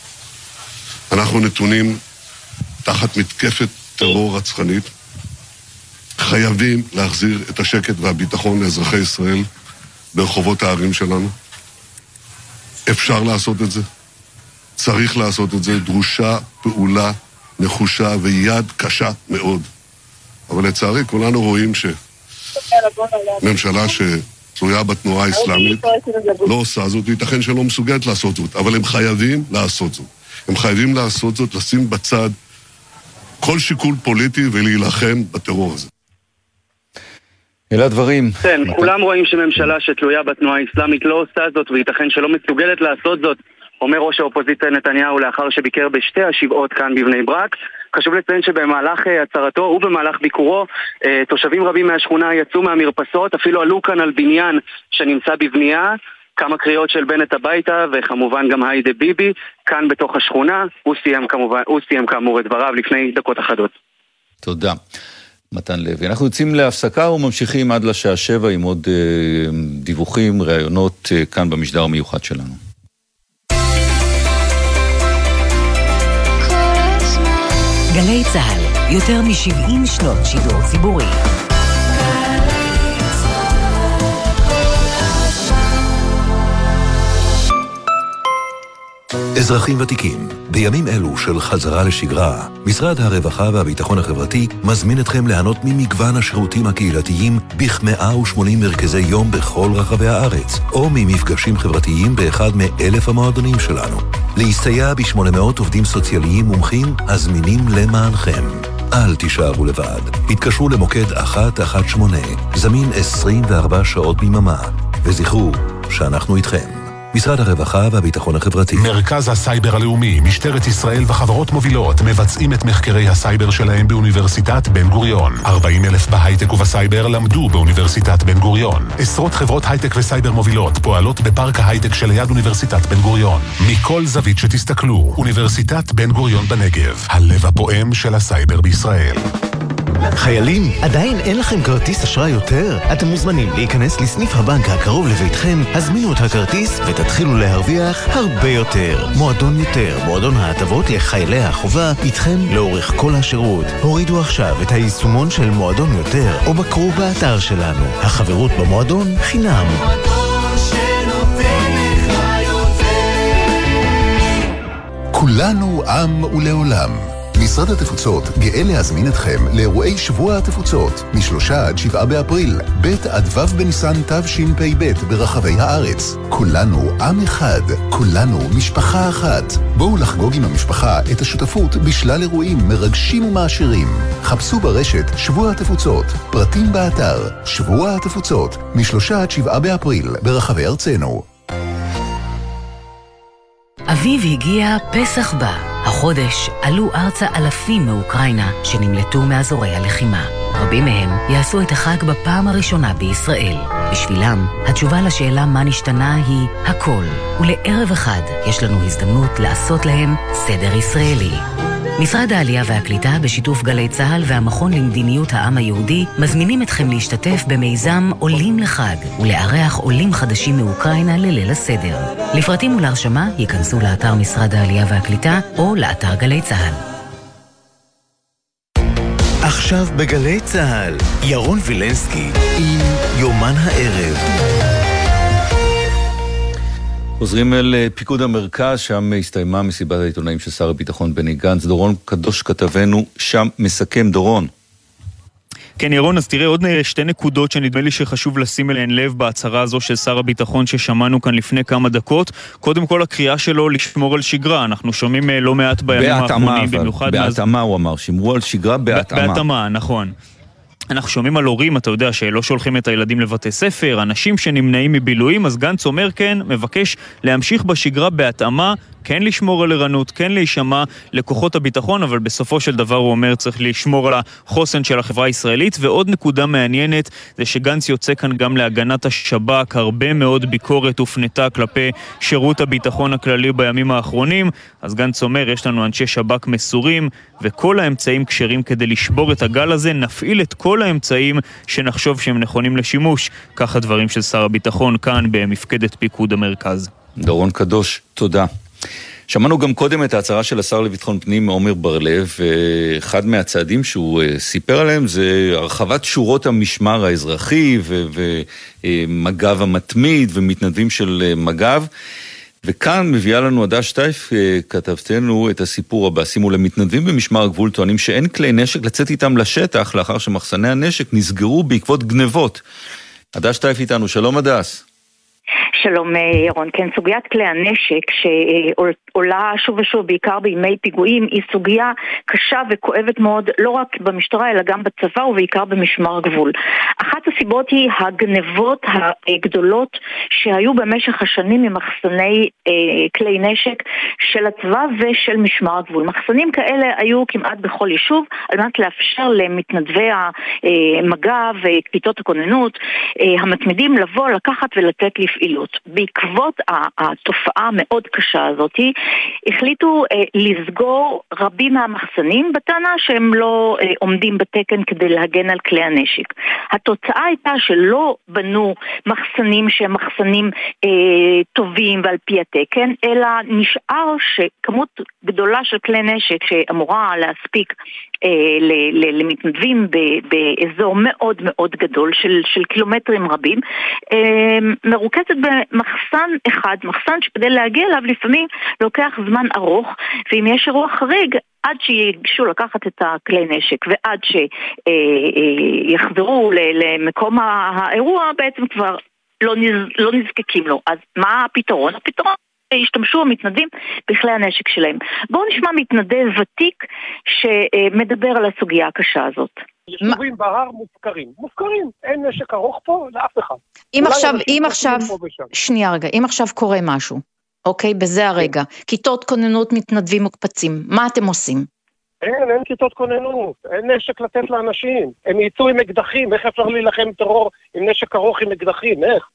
אנחנו נתונים תחת מתקפת טרור רצחנית. חייבים להחזיר את השקט והביטחון לאזרחי ישראל ברחובות הערים שלנו. אפשר לעשות את זה. צריך לעשות את זה. דרושה פעולה נחושה ויד קשה מאוד. אבל לצערי כולנו רואים שממשלה שתלויה בתנועה האסלאמית לא עושה זאת, וייתכן שלא מסוגלת לעשות זאת, אבל הם חייבים לעשות זאת. הם חייבים לעשות זאת, לשים בצד כל שיקול פוליטי ולהילחם בטרור הזה. אלה הדברים. כן, כולם רואים שממשלה שתלויה בתנועה האסלאמית לא עושה זאת, וייתכן שלא מסוגלת לעשות זאת. אומר ראש האופוזיציה נתניהו לאחר שביקר בשתי השבעות כאן בבני ברק. חשוב לציין שבמהלך הצהרתו ובמהלך ביקורו תושבים רבים מהשכונה יצאו מהמרפסות, אפילו עלו כאן על בניין שנמצא בבנייה. כמה קריאות של בנט הביתה וכמובן גם היידה ביבי כאן בתוך השכונה. הוא סיים כמובן, הוא סיים כאמור את דבריו לפני דקות אחדות. תודה. מתן לוי. אנחנו יוצאים להפסקה וממשיכים עד לשעה שבע עם עוד אה, דיווחים, ראיונות אה, כאן במשדר המיוחד שלנו. גלי צה"ל, יותר מ-70 שנות שידור ציבורי. אזרחים ותיקים, בימים אלו של חזרה לשגרה, משרד הרווחה והביטחון החברתי מזמין אתכם ליהנות ממגוון השירותים הקהילתיים בכ-180 מרכזי יום בכל רחבי הארץ, או ממפגשים חברתיים באחד מאלף המועדונים שלנו. להסתייע ב-800 עובדים סוציאליים מומחים הזמינים למענכם. אל תישארו לבד. התקשרו למוקד 118, זמין 24 שעות ביממה, וזכרו שאנחנו איתכם. משרד הרווחה והביטחון החברתי. מרכז הסייבר הלאומי, משטרת ישראל וחברות מובילות מבצעים את מחקרי הסייבר שלהם באוניברסיטת בן גוריון. 40 אלף בהייטק ובסייבר למדו באוניברסיטת בן גוריון. עשרות חברות הייטק וסייבר מובילות פועלות בפארק ההייטק שליד אוניברסיטת בן גוריון. מכל זווית שתסתכלו, אוניברסיטת בן גוריון בנגב, הלב הפועם של הסייבר בישראל. חיילים, עדיין אין לכם כרטיס אשראי יותר? אתם מוזמנים להיכנס לסניף הבנק הקרוב לביתכם, הזמינו את הכרטיס ותתחילו להרוויח הרבה יותר. מועדון יותר, מועדון ההטבות לחיילי החובה, איתכם לאורך כל השירות. הורידו עכשיו את היישומון של מועדון יותר, או בקרו באתר שלנו. החברות במועדון חינם. כולנו עם ולעולם. משרד התפוצות גאה להזמין אתכם לאירועי שבוע התפוצות, משלושה עד שבעה באפריל, ב' עד ו' בניסן תשפ"ב ברחבי הארץ. כולנו עם אחד, כולנו משפחה אחת. בואו לחגוג עם המשפחה את השותפות בשלל אירועים מרגשים ומעשירים. חפשו ברשת שבוע התפוצות, פרטים באתר שבוע התפוצות, משלושה עד שבעה באפריל ברחבי ארצנו. אביב הגיע, פסח בא. החודש עלו ארצה אלפים מאוקראינה שנמלטו מאזורי הלחימה. רבים מהם יעשו את החג בפעם הראשונה בישראל. בשבילם, התשובה לשאלה מה נשתנה היא הכל. ולערב אחד יש לנו הזדמנות לעשות להם סדר ישראלי. משרד העלייה והקליטה בשיתוף גלי צה"ל והמכון למדיניות העם היהודי מזמינים אתכם להשתתף במיזם עולים לחג ולארח עולים חדשים מאוקראינה לליל הסדר. לפרטים ולהרשמה ייכנסו לאתר משרד העלייה והקליטה או לאתר גלי צה"ל. עכשיו בגלי צה"ל, ירון וילנסקי עם יומן הערב. חוזרים אל אה, פיקוד המרכז, שם הסתיימה מסיבת העיתונאים של שר הביטחון בני גנץ. דורון קדוש כתבנו שם מסכם. דורון. כן, ירון, אז תראה עוד שתי נקודות שנדמה לי שחשוב לשים אליהן לב בהצהרה הזו של שר הביטחון ששמענו כאן לפני כמה דקות. קודם כל, הקריאה שלו לשמור על שגרה. אנחנו שומעים אה, לא מעט בימים האחרונים, במיוחד... בהתאמה, הוא אמר, שמרו על שגרה בהתאמה. בהתאמה, נכון. אנחנו שומעים על הורים, אתה יודע, שלא שולחים את הילדים לבתי ספר, אנשים שנמנעים מבילויים, אז גנץ אומר כן, מבקש להמשיך בשגרה בהתאמה כן לשמור על ערנות, כן להישמע לכוחות הביטחון, אבל בסופו של דבר הוא אומר צריך לשמור על החוסן של החברה הישראלית. ועוד נקודה מעניינת זה שגנץ יוצא כאן גם להגנת השב"כ, הרבה מאוד ביקורת הופנתה כלפי שירות הביטחון הכללי בימים האחרונים. אז גנץ אומר, יש לנו אנשי שב"כ מסורים, וכל האמצעים כשרים כדי לשבור את הגל הזה, נפעיל את כל האמצעים שנחשוב שהם נכונים לשימוש. כך הדברים של שר הביטחון כאן במפקדת פיקוד המרכז. דורון קדוש, תודה. שמענו גם קודם את ההצהרה של השר לביטחון פנים עומר בר-לב, ואחד מהצעדים שהוא אה, סיפר עליהם זה הרחבת שורות המשמר האזרחי ומג"ב המתמיד ומתנדבים של אה, מג"ב. וכאן מביאה לנו עדה שטייף, אה, כתבתנו, את הסיפור הבא. שימו למתנדבים במשמר הגבול טוענים שאין כלי נשק לצאת איתם לשטח לאחר שמחסני הנשק נסגרו בעקבות גנבות. עדה שטייף איתנו, שלום הדס. שלום אה, ירון, כן, סוגיית כלי הנשק שעולה שוב ושוב, בעיקר בימי פיגועים, היא סוגיה קשה וכואבת מאוד, לא רק במשטרה אלא גם בצבא ובעיקר במשמר הגבול. אחת הסיבות היא הגנבות הגדולות שהיו במשך השנים ממחסני אה, כלי נשק של הצבא ושל משמר הגבול. מחסנים כאלה היו כמעט בכל יישוב על מנת לאפשר למתנדבי המג"ב וכיתות הכוננות אה, המתמידים לבוא, לקחת ולתת לפעילות. בעקבות התופעה המאוד קשה הזאת, החליטו אה, לסגור רבים מהמחסנים בטענה שהם לא אה, עומדים בתקן כדי להגן על כלי הנשק. התוצאה הייתה שלא בנו מחסנים שהם מחסנים אה, טובים ועל פי התקן, אלא נשאר שכמות גדולה של כלי נשק שאמורה להספיק למתנדבים באזור מאוד מאוד גדול של, של קילומטרים רבים, אה, מרוכזת במחסן אחד, מחסן שכדי להגיע אליו לפעמים לוקח זמן ארוך, ואם יש אירוע חריג, עד שיגשו לקחת את הכלי נשק ועד שיחזרו למקום האירוע, בעצם כבר לא, נז, לא נזקקים לו. אז מה הפתרון? הפתרון השתמשו המתנדבים בכלי הנשק שלהם. בואו נשמע מתנדב ותיק שמדבר על הסוגיה הקשה הזאת. יישובים בהר מופקרים. מופקרים, אין נשק ארוך פה לאף אחד. אם עכשיו, אם עכשיו, שנייה רגע, אם עכשיו קורה משהו, אוקיי, בזה הרגע, כיתות כוננות מתנדבים מוקפצים, מה אתם עושים? אין, אין כיתות כוננות, אין נשק לתת לאנשים. הם יצאו עם אקדחים, איך אפשר להילחם טרור עם נשק ארוך עם אקדחים, איך?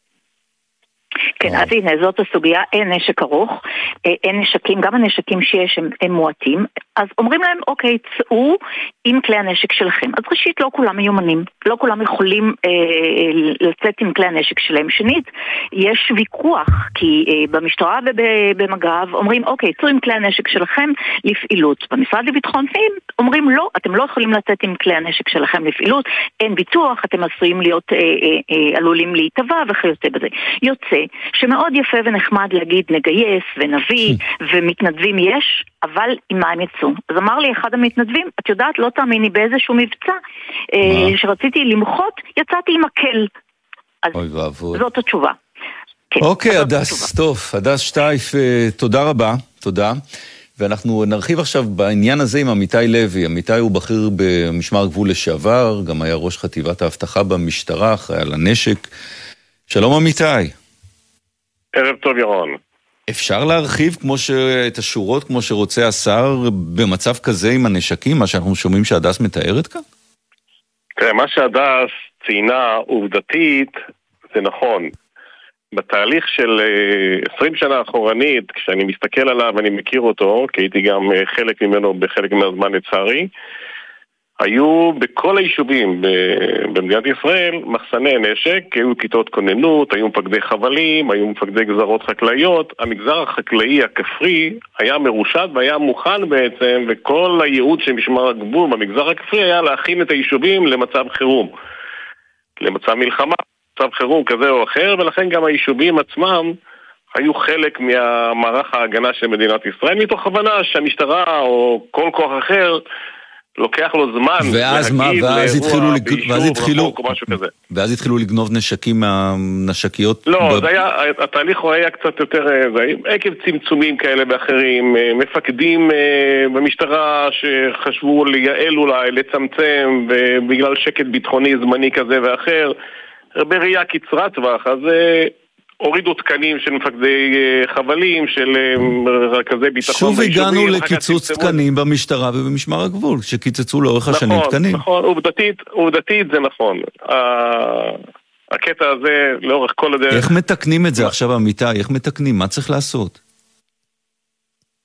כן, אז הנה, זאת הסוגיה, אין נשק ארוך, אה, אין נשקים, גם הנשקים שיש הם, הם מועטים, אז אומרים להם, אוקיי, צאו עם כלי הנשק שלכם. אז ראשית, לא כולם מיומנים, לא כולם יכולים אה, לצאת עם כלי הנשק שלהם. שנית, יש ויכוח, כי אה, במשטרה ובמג"ב אומרים, אוקיי, צאו עם כלי הנשק שלכם לפעילות. במשרד לביטחון פנים אומרים, לא, אתם לא יכולים לצאת עם כלי הנשק שלכם לפעילות, אין ביטוח, אתם עשויים להיות, אה, אה, אה, עלולים להיטבע וכיוצא בזה. יוצא שמאוד יפה ונחמד להגיד נגייס ונביא ומתנדבים יש, אבל עם מה הם יצאו? אז אמר לי אחד המתנדבים, את יודעת, לא תאמיני, באיזשהו מבצע אה, שרציתי למחות, יצאתי עם מקל. אוי ואבוי. זאת התשובה. כן, אוקיי, הדס, טוב, הדס שטייף, אה, תודה רבה, תודה. ואנחנו נרחיב עכשיו בעניין הזה עם עמיתי לוי. עמיתי הוא בכיר במשמר הגבול לשעבר, גם היה ראש חטיבת האבטחה במשטרה, אחראי על הנשק. שלום עמיתי. ערב טוב ירון. אפשר להרחיב כמו ש... את השורות כמו שרוצה השר במצב כזה עם הנשקים, מה שאנחנו שומעים שהדס מתארת כאן? תראה, מה שהדס ציינה עובדתית זה נכון. בתהליך של 20 אה, שנה אחורנית, כשאני מסתכל עליו, אני מכיר אותו, כי הייתי גם אה, חלק ממנו בחלק מהזמן לצערי, היו בכל היישובים במדינת ישראל מחסני נשק, היו כיתות כוננות, היו מפקדי חבלים, היו מפקדי גזרות חקלאיות. המגזר החקלאי הכפרי היה מרושת והיה מוכן בעצם, וכל הייעוד של משמר הגבול במגזר הכפרי היה להכין את היישובים למצב חירום. למצב מלחמה, מצב חירום כזה או אחר, ולכן גם היישובים עצמם היו חלק מהמערך ההגנה של מדינת ישראל, מתוך הבנה שהמשטרה או כל כוח אחר לוקח לו זמן ואז מה, ואז התחילו, לג... ואז התחילו, כזה. ואז התחילו לגנוב נשקים מהנשקיות? לא, ב... זה היה, התהליך הוא היה קצת יותר, אה, עקב צמצומים כאלה ואחרים, אה, מפקדים אה, במשטרה שחשבו לייעל אולי, לצמצם, ובגלל שקט ביטחוני זמני כזה ואחר, בראייה קצרת טווח, אז הורידו תקנים של מפקדי אה, חבלים, של אה, רכזי ביטחון שוב הגענו לקיצוץ תקנים במשטרה ובמשמר הגבול, שקיצצו לאורך השנים נכון, תקנים. נכון, נכון, עובדתית, עובדתית זה נכון. הקטע הזה לאורך כל הדרך... איך מתקנים את זה עכשיו, אמיתי? איך מתקנים? מה צריך לעשות?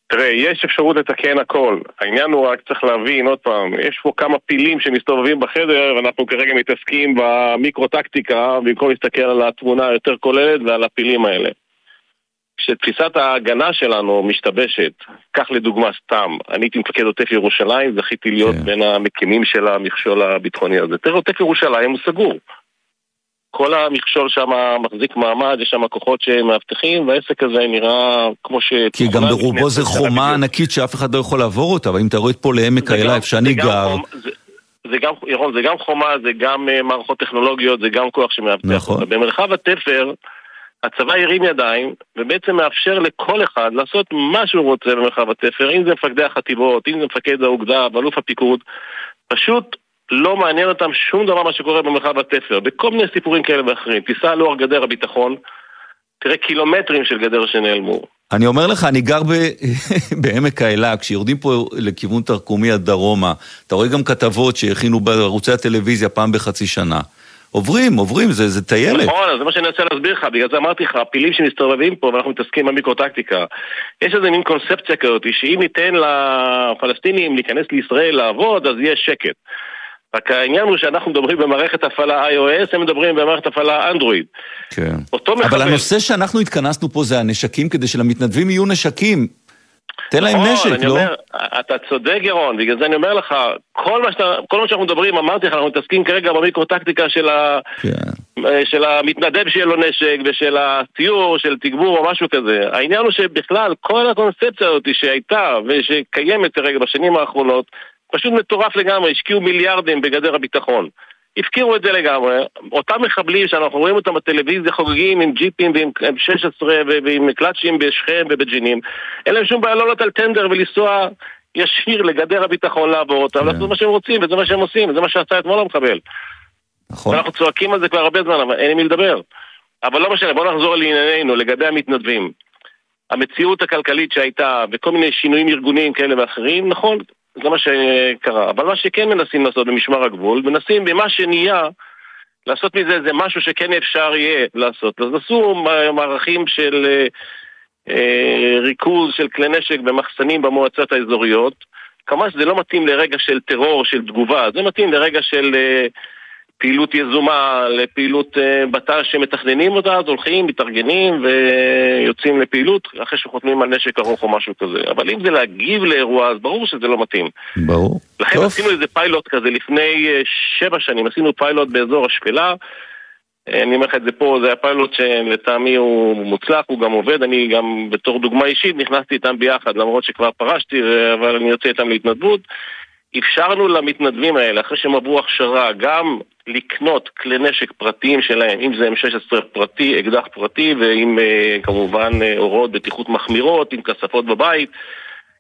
תראה, יש אפשרות לתקן הכל. העניין הוא רק צריך להבין, עוד פעם, יש פה כמה פילים שמסתובבים בחדר, ואנחנו כרגע מתעסקים במיקרו-טקטיקה, במקום להסתכל על התמונה היותר כוללת ועל הפילים האלה. כשתפיסת ההגנה שלנו משתבשת, קח לדוגמה סתם, אני הייתי מפקד עוטף ירושלים, זכיתי להיות כן. בין המקימים של המכשול הביטחוני הזה. תראה, עוטף ירושלים הוא סגור. כל המכשול שם מחזיק מעמד, יש שם כוחות שמאבטחים, והעסק הזה נראה כמו ש... כי גם ברובו זה חומה ענקית שאף אחד לא יכול לעבור אותה, אבל אם אתה רואה פה לעמק האלה, איפה שאני גר... זה, זה גם, ירון, זה גם חומה, זה גם uh, מערכות טכנולוגיות, זה גם כוח שמאבטח. נכון. במרחב התפר, הצבא הרים ידיים, ובעצם מאפשר לכל אחד לעשות מה שהוא רוצה במרחב התפר, אם זה מפקדי החטיבות, אם זה מפקד האוגדה, ואלוף הפיקוד, פשוט לא מעניין אותם שום דבר מה שקורה במרחב התפר, בכל מיני סיפורים כאלה ואחרים. תיסע לאור גדר הביטחון, תראה קילומטרים של גדר שנעלמו. אני אומר לך, אני גר ב... בעמק האלה, כשיורדים פה לכיוון תרקומיה דרומה, אתה רואה גם כתבות שהכינו בערוצי הטלוויזיה פעם בחצי שנה. עוברים, עוברים, זה, זה טיילת. נכון, זה מה שאני רוצה להסביר לך, בגלל זה אמרתי לך, הפילים שמסתובבים פה ואנחנו מתעסקים במיקרוטקטיקה. יש איזה מין קונספציה כזאת, שאם ניתן לפלסטינים להיכנס לישראל לעבוד, אז יהיה שקט. רק העניין הוא שאנחנו מדברים במערכת הפעלה iOS, הם מדברים במערכת הפעלה אנדרואיד. כן. מחבל... אבל הנושא שאנחנו התכנסנו פה זה הנשקים, כדי שלמתנדבים יהיו נשקים. תן להם נכון, נשק, לא? אומר, אתה צודק, ירון, בגלל זה אני אומר לך, כל מה, שאתה, כל מה שאנחנו מדברים, אמרתי לך, אנחנו מתעסקים כרגע במיקרו-טקטיקה של, ה, כן. של המתנדב שיהיה לו נשק ושל הציור, של תגבור או משהו כזה. העניין הוא שבכלל, כל הקונספציה הזאת שהייתה ושקיימת כרגע בשנים האחרונות, פשוט מטורף לגמרי, השקיעו מיליארדים בגדר הביטחון. הפקירו את זה לגמרי. אותם מחבלים שאנחנו רואים אותם בטלוויזיה חוגגים עם ג'יפים ועם 16 ועם קלאצ'ים בשכם ובג'ינים, אין להם שום בעיה לא לעלות על טנדר ולנסוע ישיר לגדר הביטחון לעבור אותם, לעשות מה שהם רוצים, וזה מה שהם עושים, וזה מה שעשה אתמול המחבל. נכון. אנחנו צועקים על זה כבר הרבה זמן, אבל אין עם מי לדבר. אבל לא משנה, בואו נחזור לענייננו, לגבי המתנדבים. המציאות הכלכלית שהייתה, וכל מיני שינויים ארגוניים כאלה ואחרים, נכון, זה מה שקרה. אבל מה שכן מנסים לעשות במשמר הגבול, מנסים במה שנהיה לעשות מזה איזה משהו שכן אפשר יהיה לעשות. אז עשו מערכים של אה, אה, ריכוז של כלי נשק במחסנים במועצות האזוריות. כמובן שזה לא מתאים לרגע של טרור, של תגובה, זה מתאים לרגע של אה, פעילות יזומה, לפעילות אה, בט"ש שמתכננים אותה, אז הולכים, מתארגנים ויוצאים לפעילות אחרי שחותמים על נשק ארוך או משהו כזה. אבל אם זה להגיב לאירוע, אז ברור שזה לא מתאים. ברור. לכן טוב. עשינו איזה פיילוט כזה לפני אה, שבע שנים, עשינו פיילוט באזור השפלה. אה, אני אומר לך את זה פה, זה היה פיילוט שלטעמי הוא מוצלח, הוא גם עובד, אני גם בתור דוגמה אישית נכנסתי איתם ביחד, למרות שכבר פרשתי, אבל אני יוצא איתם להתנדבות. אפשרנו למתנדבים האלה, אחרי שהם עברו הכשרה, גם לקנות כלי נשק פרטיים שלהם, אם זה M16 פרטי, אקדח פרטי, ועם אה, כמובן אה, הוראות בטיחות מחמירות, עם כספות בבית.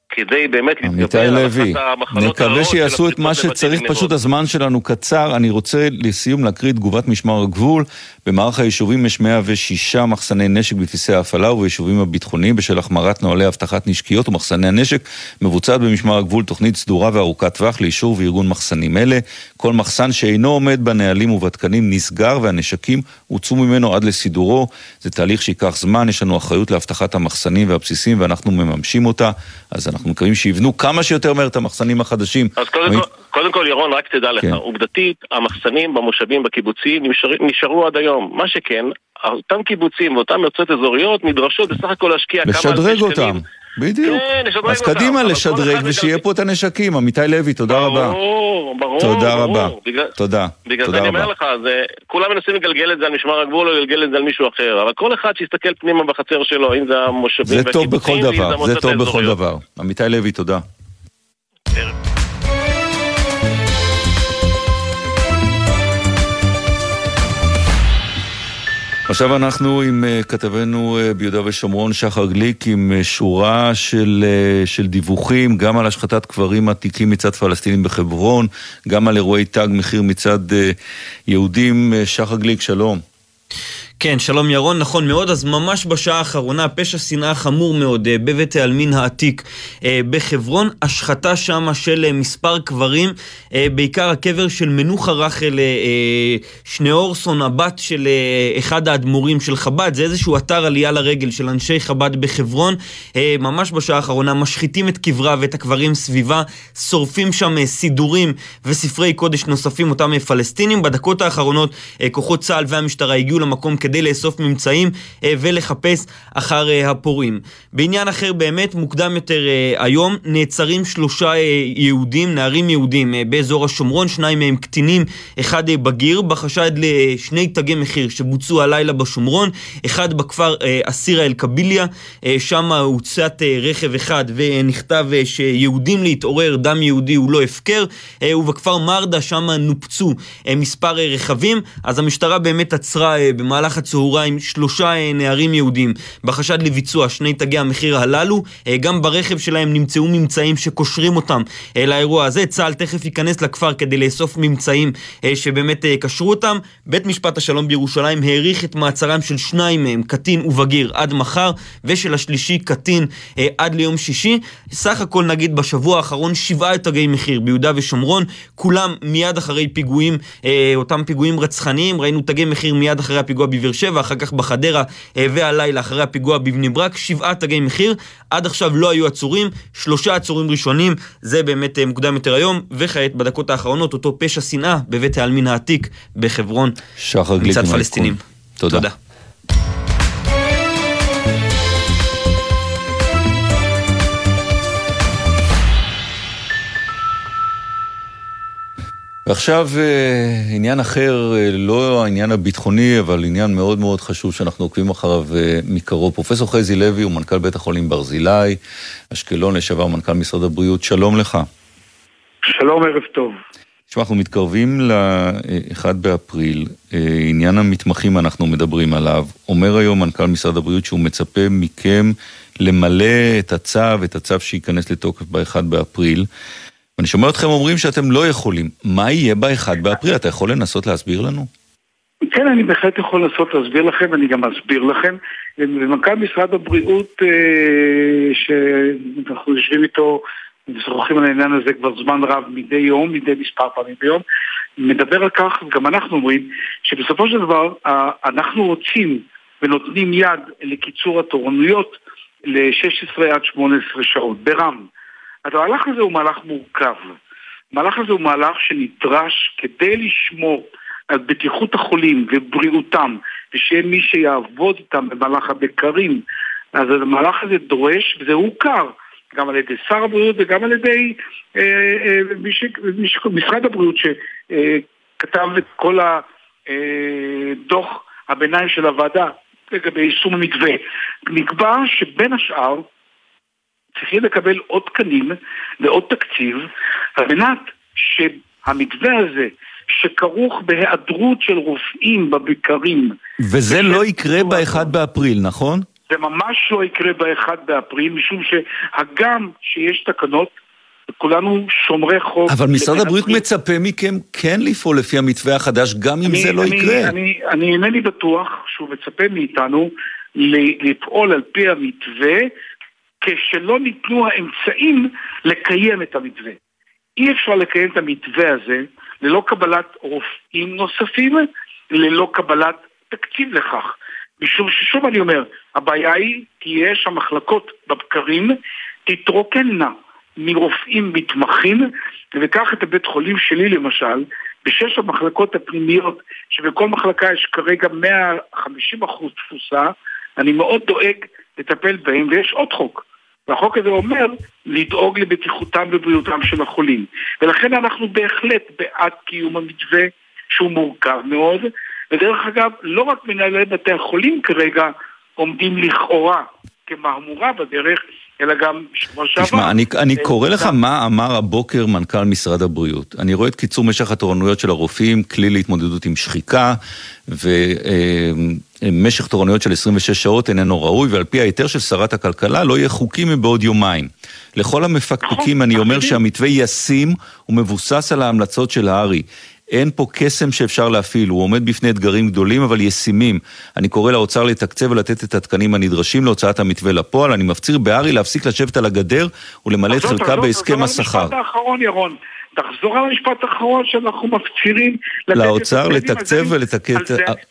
כדי באמת להתגבר על אחת המחלות נקווה שיעשו את מה שצריך, פשוט הזמן שלנו קצר. אני רוצה לסיום להקריא תגובת משמר הגבול. במערך היישובים יש 106 מחסני נשק בבסיסי ההפעלה וביישובים הביטחוניים בשל החמרת נוהלי אבטחת נשקיות ומחסני הנשק. מבוצעת במשמר הגבול תוכנית סדורה וארוכת טווח לאישור וארגון מחסנים אלה. כל מחסן שאינו עומד בנהלים ובתקנים נסגר והנשקים הוצאו ממנו עד לסידורו. זה תהליך שייקח זמן, יש לנו אחריות לאבטחת המחסנים והבסיסים ואנחנו מממשים אותה. אז אנחנו מקווים שיבנו כמה שיותר מהר את המחסנים החדשים. אז קודם, כל, קודם כל, ירון, רק תדע לך, כן. עובדתית, המחסנים במושבים בקיבוצים נשאר, נשארו עד היום. מה שכן, אותם קיבוצים ואותן מועצות אזוריות נדרשות בסך הכל להשקיע כמה... לשדרג אותם. בדיוק. כן, אז קדימה לשדרג ושיהיה פה את הנשקים. עמיתי לוי, תודה רבה. ברור, ברור. תודה רבה. תודה. בגלל זה אני אומר לך, כולם מנסים לגלגל את זה על משמר הגבול או לגלגל את זה על מישהו אחר, אבל כל אחד שיסתכל פנימה בחצר שלו, אם זה המושבים והקיבוצים, זה המועצות האזוריות. זה טוב בכל דבר. עמיתי לוי, תודה. עכשיו אנחנו עם אה, כתבנו אה, ביהודה ושומרון, שחר גליק, עם אה, שורה של, של דיווחים, גם על השחתת קברים עתיקים מצד פלסטינים בחברון, גם על אירועי תג מחיר מצד יהודים. שחר גליק, שלום. כן, שלום ירון, נכון מאוד. אז ממש בשעה האחרונה, פשע שנאה חמור מאוד אה, בבית העלמין העתיק אה, בחברון, השחתה שמה של אה, מספר קברים, בעיקר הקבר של מנוחה רחל שניאורסון, הבת של אחד האדמו"רים של חב"ד. זה איזשהו אתר עלייה לרגל של אנשי חב"ד בחברון. ממש בשעה האחרונה משחיתים את קברה ואת הקברים סביבה, שורפים שם סידורים וספרי קודש נוספים, אותם פלסטינים. בדקות האחרונות כוחות צה"ל והמשטרה הגיעו למקום כדי לאסוף ממצאים אה, ולחפש אחר אה, הפורעים. בעניין אחר באמת, מוקדם יותר אה, היום, נעצרים שלושה יהודים, נערים יהודים באזור השומרון, שניים מהם קטינים, אחד בגיר, בחשד לשני תגי מחיר שבוצעו הלילה בשומרון, אחד בכפר אסירה אל-קביליה, שם הוצת רכב אחד ונכתב שיהודים להתעורר, דם יהודי הוא לא הפקר, ובכפר מרדה שם נופצו מספר רכבים, אז המשטרה באמת עצרה במהלך הצהריים שלושה אה, נערים יהודים בחשד לביצוע שני תגי המחיר הללו. אה, גם ברכב שלהם נמצאו ממצאים שקושרים אותם אה, לאירוע הזה. צה"ל תכף ייכנס לכפר כדי לאסוף ממצאים שבאמת קשרו אותם. בית משפט השלום בירושלים האריך את מעצרם של שניים מהם, קטין ובגיר, עד מחר, ושל השלישי, קטין, עד ליום שישי. סך הכל נגיד בשבוע האחרון שבעה תגי מחיר ביהודה ושומרון, כולם מיד אחרי פיגועים, אותם פיגועים רצחניים. ראינו תגי מחיר מיד אחרי הפיגוע בבאר שבע, אחר כך בחדרה אה, והלילה אחרי הפיגוע בבני ברק, שבעה תגי מחיר. עד עכשיו לא היו עצורים, שלושה עצורים ראשונים, זה באמת אה, מוקדם יותר היום, וכעת בדקות האחרונות אותו פשע שנאה בבית העלמין העתיק בחברון מצד פלסטינים. תודה. תודה. ועכשיו אה, עניין אחר, אה, לא העניין הביטחוני, אבל עניין מאוד מאוד חשוב שאנחנו עוקבים אחריו אה, מקרוב. פרופסור חזי לוי הוא מנכ"ל בית החולים ברזילי, אשקלון, לשעבר מנכ"ל משרד הבריאות, שלום לך. שלום, ערב טוב. תשמע, אנחנו מתקרבים ל-1 באפריל, עניין המתמחים אנחנו מדברים עליו. אומר היום מנכ"ל משרד הבריאות שהוא מצפה מכם למלא את הצו, את הצו שייכנס לתוקף ב-1 באפריל. ואני שומע אתכם אומרים שאתם לא יכולים. מה יהיה ב-1 באפריל? אתה יכול לנסות להסביר לנו? כן, אני בהחלט יכול לנסות להסביר לכם, אני גם אסביר לכם. ומנכ"ל משרד הבריאות, אה, שאנחנו יושבים איתו משוחחים על העניין הזה כבר זמן רב מדי יום, מדי מספר פעמים ביום, מדבר על כך, וגם אנחנו אומרים, שבסופו של דבר אנחנו רוצים ונותנים יד לקיצור התורנויות ל-16 עד 18 שעות, ברם. המהלך הזה הוא מהלך מורכב. המהלך הזה הוא מהלך שנדרש כדי לשמור על בטיחות החולים ובריאותם, ושיהיה מי שיעבוד איתם במהלך הבקרים. אז המהלך הזה דורש, וזה הוכר, גם על ידי שר הבריאות וגם על ידי אה, אה, מיש, משרד הבריאות שכתב את כל הדוח אה, הביניים של הוועדה לגבי יישום המתווה. נקבע שבין השאר צריכים לקבל עוד תקנים ועוד תקציב על מנת שהמתווה הזה שכרוך בהיעדרות של רופאים בבקרים. וזה לא יקרה ב-1 באפריל, נכון? זה ממש לא יקרה ב-1 באפריל, משום שהגם שיש תקנות, כולנו שומרי חוק. אבל משרד הבריאות מצפה מכם כן לפעול לפי המתווה החדש, גם אם אני, זה לא אני, יקרה. אני, אני אינני בטוח שהוא מצפה מאיתנו לפעול על פי המתווה, כשלא ניתנו האמצעים לקיים את המתווה. אי אפשר לקיים את המתווה הזה ללא קבלת רופאים נוספים, ללא קבלת תקציב לכך. משום ששוב אני אומר, הבעיה היא תהיה שהמחלקות בבקרים תתרוקנה מרופאים מתמחים, וקח את הבית חולים שלי למשל, בשש המחלקות הפנימיות, שבכל מחלקה יש כרגע 150% תפוסה, אני מאוד דואג לטפל בהם, ויש עוד חוק. והחוק הזה אומר לדאוג לבטיחותם ובריאותם של החולים. ולכן אנחנו בהחלט בעד קיום המתווה שהוא מורכב מאוד, ודרך אגב, לא רק מנהלי בתי החולים כרגע עומדים לכאורה כמהמורה בדרך, אלא גם בשבוע שעבר. תשמע, אני, אני אה, קורא לך מה אמר הבוקר מנכ"ל משרד הבריאות. אני רואה את קיצור משך התורנויות של הרופאים, כלי להתמודדות עם שחיקה, ומשך תורנויות של 26 שעות איננו ראוי, ועל פי ההיתר של שרת הכלכלה לא יהיה חוקי מבעוד יומיים. לכל המפקפקים אני אומר שהמתווה ישים ומבוסס על ההמלצות של הארי. אין פה קסם שאפשר להפעיל, הוא עומד בפני אתגרים גדולים אבל ישימים. אני קורא לאוצר לתקצב ולתת את התקנים הנדרשים להוצאת המתווה לפועל. אני מפציר בארי להפסיק לשבת על הגדר ולמלא את חלקה בהסכם השכר. תחזור על המשפט האחרון, על שאנחנו מפצירים לאוצר לתקצב ולתקן...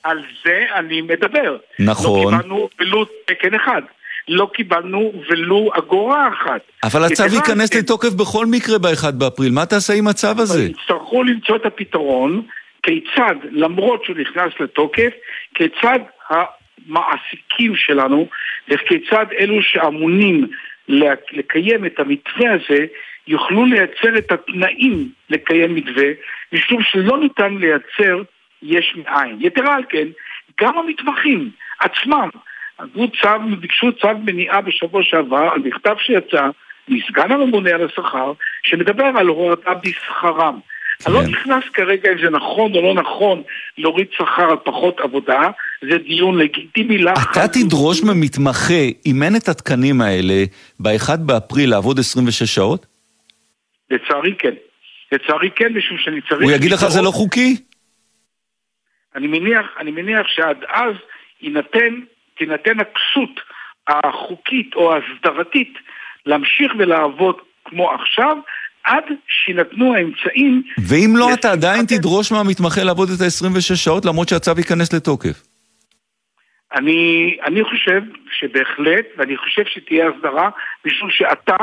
על זה אני מדבר. נכון. לא קיבלנו ולו תקן אחד. לא קיבלנו ולו אגורה אחת. אבל הצו ייכנס לתוקף בכל מקרה ב-1 באפריל, מה תעשה עם הצו הזה? יצטרכו למצוא את הפתרון, כיצד, למרות שהוא נכנס לתוקף, כיצד המעסיקים שלנו, וכיצד אלו שאמונים לקיים את המתווה הזה, יוכלו לייצר את התנאים לקיים מתווה, משום שלא ניתן לייצר יש מאין. יתרה על כן, גם המתמחים עצמם עזבו צו, ביקשו צו מניעה בשבוע שעבר על מכתב שיצא מסגן הממונה על השכר, שמדבר על הורדה בשכרם. אני לא כן. נכנס כרגע אם זה נכון או לא נכון להוריד שכר על פחות עבודה, זה דיון לגיטימי לך. אתה תדרוש ממתמחה, אם אין את התקנים האלה, ב-1 באפריל לעבוד 26 שעות? לצערי כן. לצערי כן, משום שאני צריך... הוא יגיד לך זה לא חוקי? אני מניח, אני מניח שעד אז יינתן תינתן הכסות החוקית או ההסדרתית להמשיך ולעבוד כמו עכשיו, עד שיינתנו האמצעים... ואם לא, אתה עדיין תדרוש מהמתמחה לעבוד את ה-26 שעות למרות שהצו ייכנס לתוקף. אני, אני חושב שבהחלט, ואני חושב שתהיה הסדרה, משום שאתה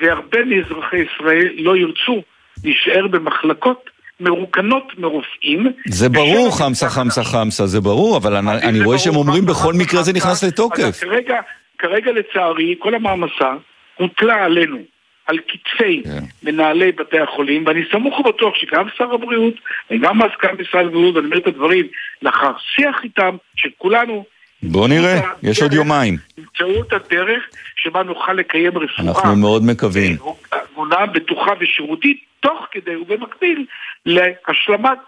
והרבה מאזרחי ישראל לא ירצו להישאר במחלקות מרוקנות מרופאים. זה ברור, חמסה חמסה חמסה, זה ברור, אבל אני, אני רואה שהם אומרים בכל מקרה זה נכנס לתוקף. כרגע, כרגע לצערי, כל המעמסה הוטלה עלינו, על כתפי yeah. כן. מנהלי בתי החולים, ואני סמוך ובטוח שגם שר הבריאות וגם מזכ"ל משרד הבריאות, ואני אומר את הדברים לאחר שיח איתם, שכולנו בוא נראה, יש עוד יומיים. ימצאו את הדרך שבה נוכל לקיים רפואה. אנחנו מאוד מקווים. הגונה, בטוחה ושירותית, תוך כדי ובמקביל להשלמת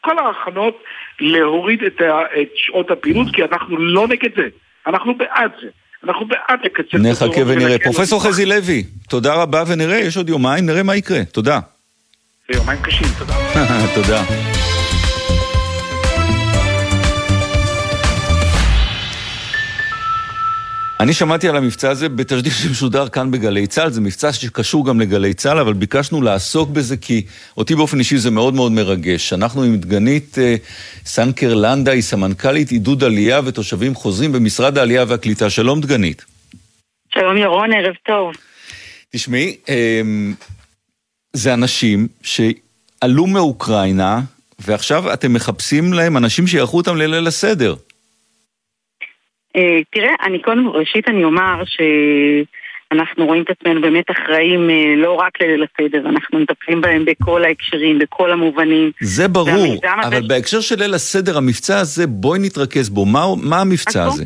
כל ההכנות להוריד את, שעות הפעילות, כי אנחנו לא נגד זה, אנחנו בעד זה. אנחנו בעד לקצר את נחכה ונראה. פרופסור חזי לוי, תודה רבה ונראה, יש עוד יומיים, נראה מה יקרה. תודה. זה יומיים קשים, תודה. תודה. אני שמעתי על המבצע הזה בתשדיר שמשודר כאן בגלי צה"ל, זה מבצע שקשור גם לגלי צה"ל, אבל ביקשנו לעסוק בזה כי אותי באופן אישי זה מאוד מאוד מרגש. אנחנו עם דגנית אה, סנקר לנדה, היא סמנכ"לית עידוד עלייה ותושבים חוזרים במשרד העלייה והקליטה. שלום דגנית. שלום ירון, ערב טוב. תשמעי, אה, זה אנשים שעלו מאוקראינה, ועכשיו אתם מחפשים להם אנשים שיערכו אותם לליל הסדר. אה, תראה, אני קודם, ראשית אני אומר שאנחנו רואים את עצמנו באמת אחראים אה, לא רק לליל הסדר, אנחנו מטפלים בהם בכל ההקשרים, בכל המובנים. זה ברור, אבל ש... בהקשר של ליל הסדר, המבצע הזה, בואי נתרכז בו. מה, מה המבצע הזה?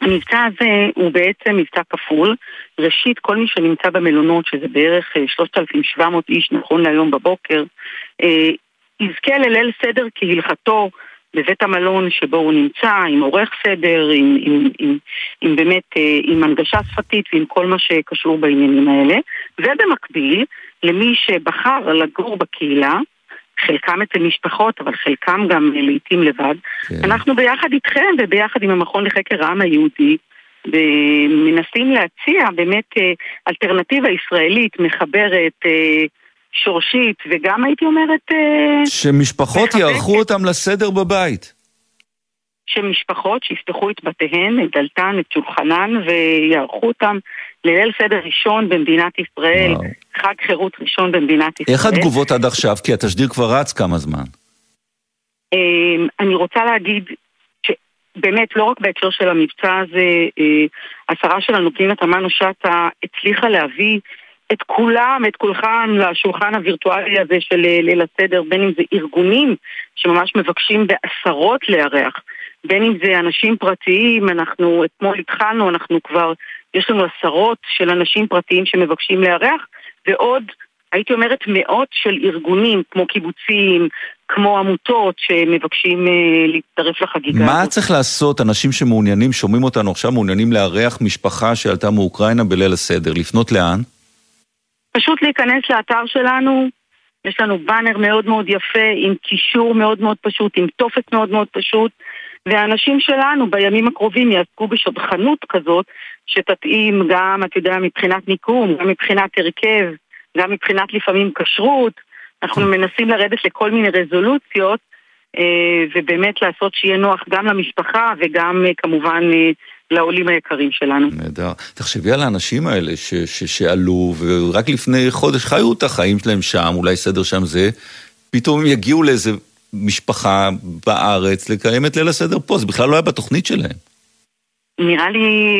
המבצע הזה הוא בעצם מבצע כפול. ראשית, כל מי שנמצא במלונות, שזה בערך 3,700 אה, איש נכון להיום בבוקר, יזכה לליל סדר כהלכתו בבית המלון שבו הוא נמצא, עם עורך סדר, עם, עם, עם, עם באמת, אה, עם הנגשה שפתית ועם כל מה שקשור בעניינים האלה. ובמקביל, למי שבחר לגור בקהילה, חלקם אצל משפחות, אבל חלקם גם לעיתים לבד, כן. אנחנו ביחד איתכם וביחד עם המכון לחקר העם היהודי, מנסים להציע באמת אה, אלטרנטיבה ישראלית מחברת אה, שורשית, וגם הייתי אומרת... אה, שמשפחות יערכו אותם לסדר בבית. שמשפחות שיפתחו את בתיהן, את דלתן, את שולחנן, ויערכו אותם לליל סדר ראשון במדינת ישראל, וואו. חג חירות ראשון במדינת ישראל. איך התגובות עד עכשיו? כי התשדיר כבר רץ כמה זמן. אמ, אני רוצה להגיד שבאמת, לא רק בהקשר של המבצע הזה, אה, השרה שלנו, פנינה תמנו שטה, הצליחה להביא את כולם, את כולכם, לשולחן הווירטואלי הזה של אה, ליל הסדר, בין אם זה ארגונים שממש מבקשים בעשרות לארח, בין אם זה אנשים פרטיים, אנחנו אתמול התחלנו, אנחנו כבר, יש לנו עשרות של אנשים פרטיים שמבקשים לארח, ועוד, הייתי אומרת, מאות של ארגונים, כמו קיבוצים, כמו עמותות שמבקשים uh, להצטרף לחגיגה. מה הזאת. צריך לעשות, אנשים שמעוניינים, שומעים אותנו עכשיו, מעוניינים לארח משפחה שעלתה מאוקראינה בליל הסדר, לפנות לאן? פשוט להיכנס לאתר שלנו, יש לנו באנר מאוד מאוד יפה, עם קישור מאוד מאוד פשוט, עם טופס מאוד מאוד פשוט, והאנשים שלנו בימים הקרובים יעסקו בשדכנות כזאת, שתתאים גם, אתה יודע, מבחינת מיקום, גם מבחינת הרכב, גם מבחינת לפעמים כשרות. אנחנו מנסים לרדת לכל מיני רזולוציות, אה, ובאמת לעשות שיהיה נוח גם למשפחה וגם אה, כמובן אה, לעולים היקרים שלנו. נהדר. תחשבי על האנשים האלה ש, ש, שעלו ורק לפני חודש חיו את החיים שלהם שם, אולי סדר שם זה, פתאום הם יגיעו לאיזה משפחה בארץ לקיים את ליל הסדר פה, זה בכלל לא היה בתוכנית שלהם. נראה לי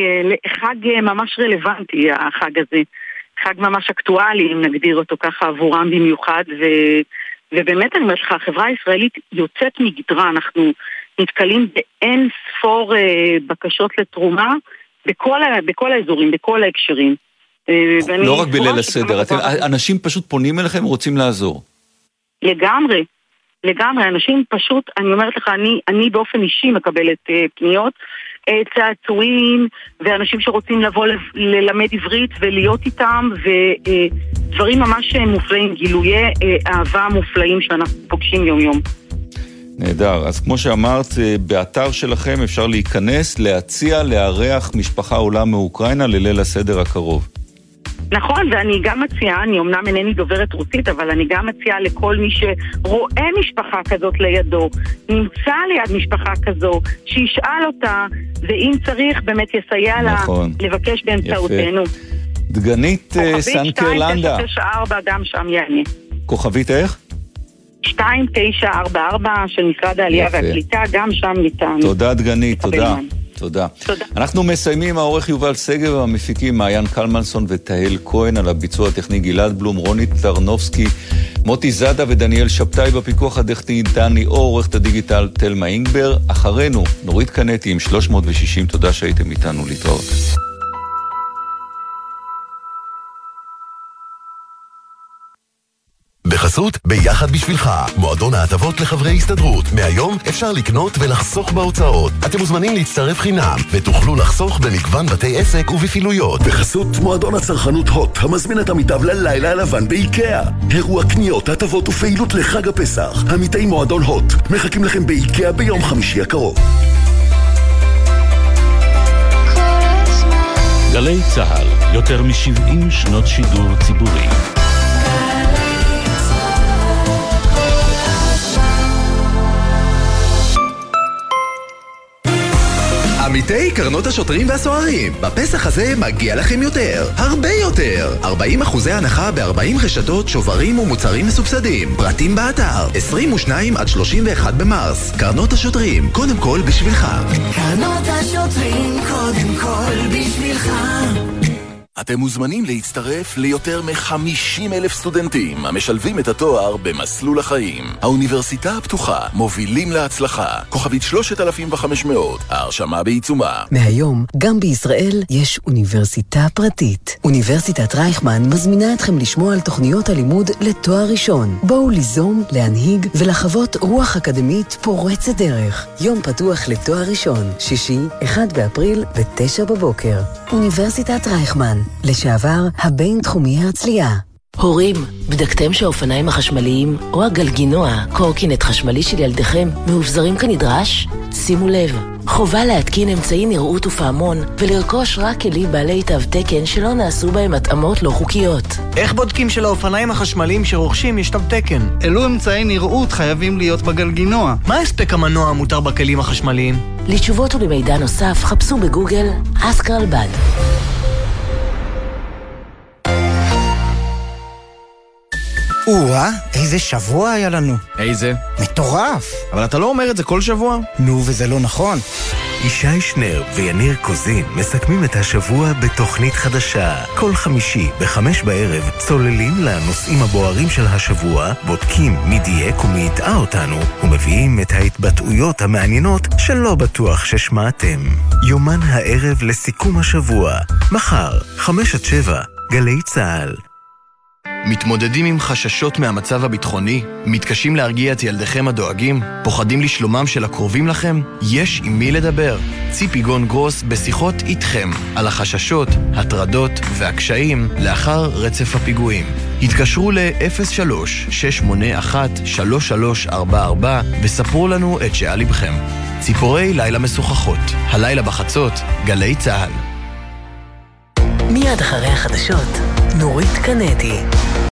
חג ממש רלוונטי, החג הזה. חג ממש אקטואלי, אם נגדיר אותו ככה עבורם במיוחד, ו... ובאמת אני אומרת לך, החברה הישראלית יוצאת מגדרה, אנחנו נתקלים באין ספור אה, בקשות לתרומה בכל, בכל האזורים, בכל ההקשרים. אה, לא רק בליל הסדר, אתם, אנשים פשוט פונים אליכם ורוצים לעזור. לגמרי, לגמרי, אנשים פשוט, אני אומרת לך, אני, אני באופן אישי מקבלת אה, פניות, אה, צעצועים, ואנשים שרוצים לבוא ללמד עברית ולהיות איתם, ודברים אה, ממש מופלאים, גילויי אה, אהבה מופלאים שאנחנו פוגשים יום-יום. נהדר. אז כמו שאמרת, אה, באתר שלכם אפשר להיכנס, להציע, לארח משפחה עולה מאוקראינה לליל הסדר הקרוב. נכון, ואני גם מציעה, אני אמנם אינני דוברת רוסית, אבל אני גם מציעה לכל מי שרואה משפחה כזאת לידו, נמצא ליד משפחה כזו, שישאל אותה, ואם צריך, באמת יסייע נכון. לה לבקש באמצעותנו. דגנית אה, סנקר לנדה. כוכבית 2994 גם שם יענה. כוכבית איך? 2944 של משרד העלייה. והקליטה, גם שם ניתן. תודה דגנית, תודה. תודה. תודה. אנחנו מסיימים, העורך יובל שגב, המפיקים מעיין קלמנסון ותהל כהן, על הביצוע הטכני גלעד בלום, רוני טרנובסקי, מוטי זאדה ודניאל שבתאי בפיקוח הטכני, דני אור, עורכת הדיגיטל תלמה אינגבר. אחרינו, נורית קנטי עם 360, תודה שהייתם איתנו להתראות. בחסות ביחד בשבילך, מועדון ההטבות לחברי הסתדרות. מהיום אפשר לקנות ולחסוך בהוצאות. אתם מוזמנים להצטרף חינם, ותוכלו לחסוך במגוון בתי עסק ובפעילויות. בחסות מועדון הצרכנות הוט, המזמין את עמיתיו ללילה הלבן באיקאה. אירוע קניות, הטבות ופעילות לחג הפסח. עמיתי מועדון הוט, מחכים לכם באיקאה ביום חמישי הקרוב. גלי צה"ל, יותר מ-70 שנות שידור ציבורי. עמיתי קרנות השוטרים והסוהרים, בפסח הזה מגיע לכם יותר, הרבה יותר. 40 אחוזי הנחה ב-40 רשתות, שוברים ומוצרים מסובסדים. פרטים באתר, 22 עד 31 במרס. קרנות השוטרים, קודם כל בשבילך. קרנות השוטרים, קודם כל בשבילך. אתם מוזמנים להצטרף ליותר מ-50 אלף סטודנטים המשלבים את התואר במסלול החיים. האוניברסיטה הפתוחה, מובילים להצלחה. כוכבית 3500, ההרשמה בעיצומה. מהיום, גם בישראל יש אוניברסיטה פרטית. אוניברסיטת רייכמן מזמינה אתכם לשמוע על תוכניות הלימוד לתואר ראשון. בואו ליזום, להנהיג ולחוות רוח אקדמית פורצת דרך. יום פתוח לתואר ראשון, שישי, 1 באפריל, ב-9 בבוקר. אוניברסיטת רייכמן, לשעבר הבינתחומי ההרצליה. הורים, בדקתם שהאופניים החשמליים או הגלגינוע, קורקינט חשמלי של ילדיכם, מאובזרים כנדרש? שימו לב, חובה להתקין אמצעי נראות ופעמון ולרכוש רק כלים בעלי תו תקן שלא נעשו בהם התאמות לא חוקיות. איך בודקים שלאופניים החשמליים שרוכשים יש תו תקן? אילו אמצעי נראות חייבים להיות בגלגינוע? מה הספק המנוע המותר בכלים החשמליים? לתשובות ולמידע נוסף חפשו בגוגל אסקרלבד. או-אה, איזה שבוע היה לנו. איזה? מטורף. אבל אתה לא אומר את זה כל שבוע? נו, וזה לא נכון. ישי שנר ויניר קוזין מסכמים את השבוע בתוכנית חדשה. כל חמישי בחמש בערב צוללים לנושאים הבוערים של השבוע, בודקים מי דייק ומי הטעה אותנו, ומביאים את ההתבטאויות המעניינות שלא בטוח ששמעתם. יומן הערב לסיכום השבוע, מחר, חמש עד שבע, גלי צה"ל. מתמודדים עם חששות מהמצב הביטחוני? מתקשים להרגיע את ילדיכם הדואגים? פוחדים לשלומם של הקרובים לכם? יש עם מי לדבר. ציפי גון גרוס בשיחות איתכם על החששות, הטרדות והקשיים לאחר רצף הפיגועים. התקשרו ל-03-681-3344 וספרו לנו את שעל לבכם. ציפורי לילה משוחחות, הלילה בחצות, גלי צה"ל. מיד אחרי החדשות, נורית קנדי.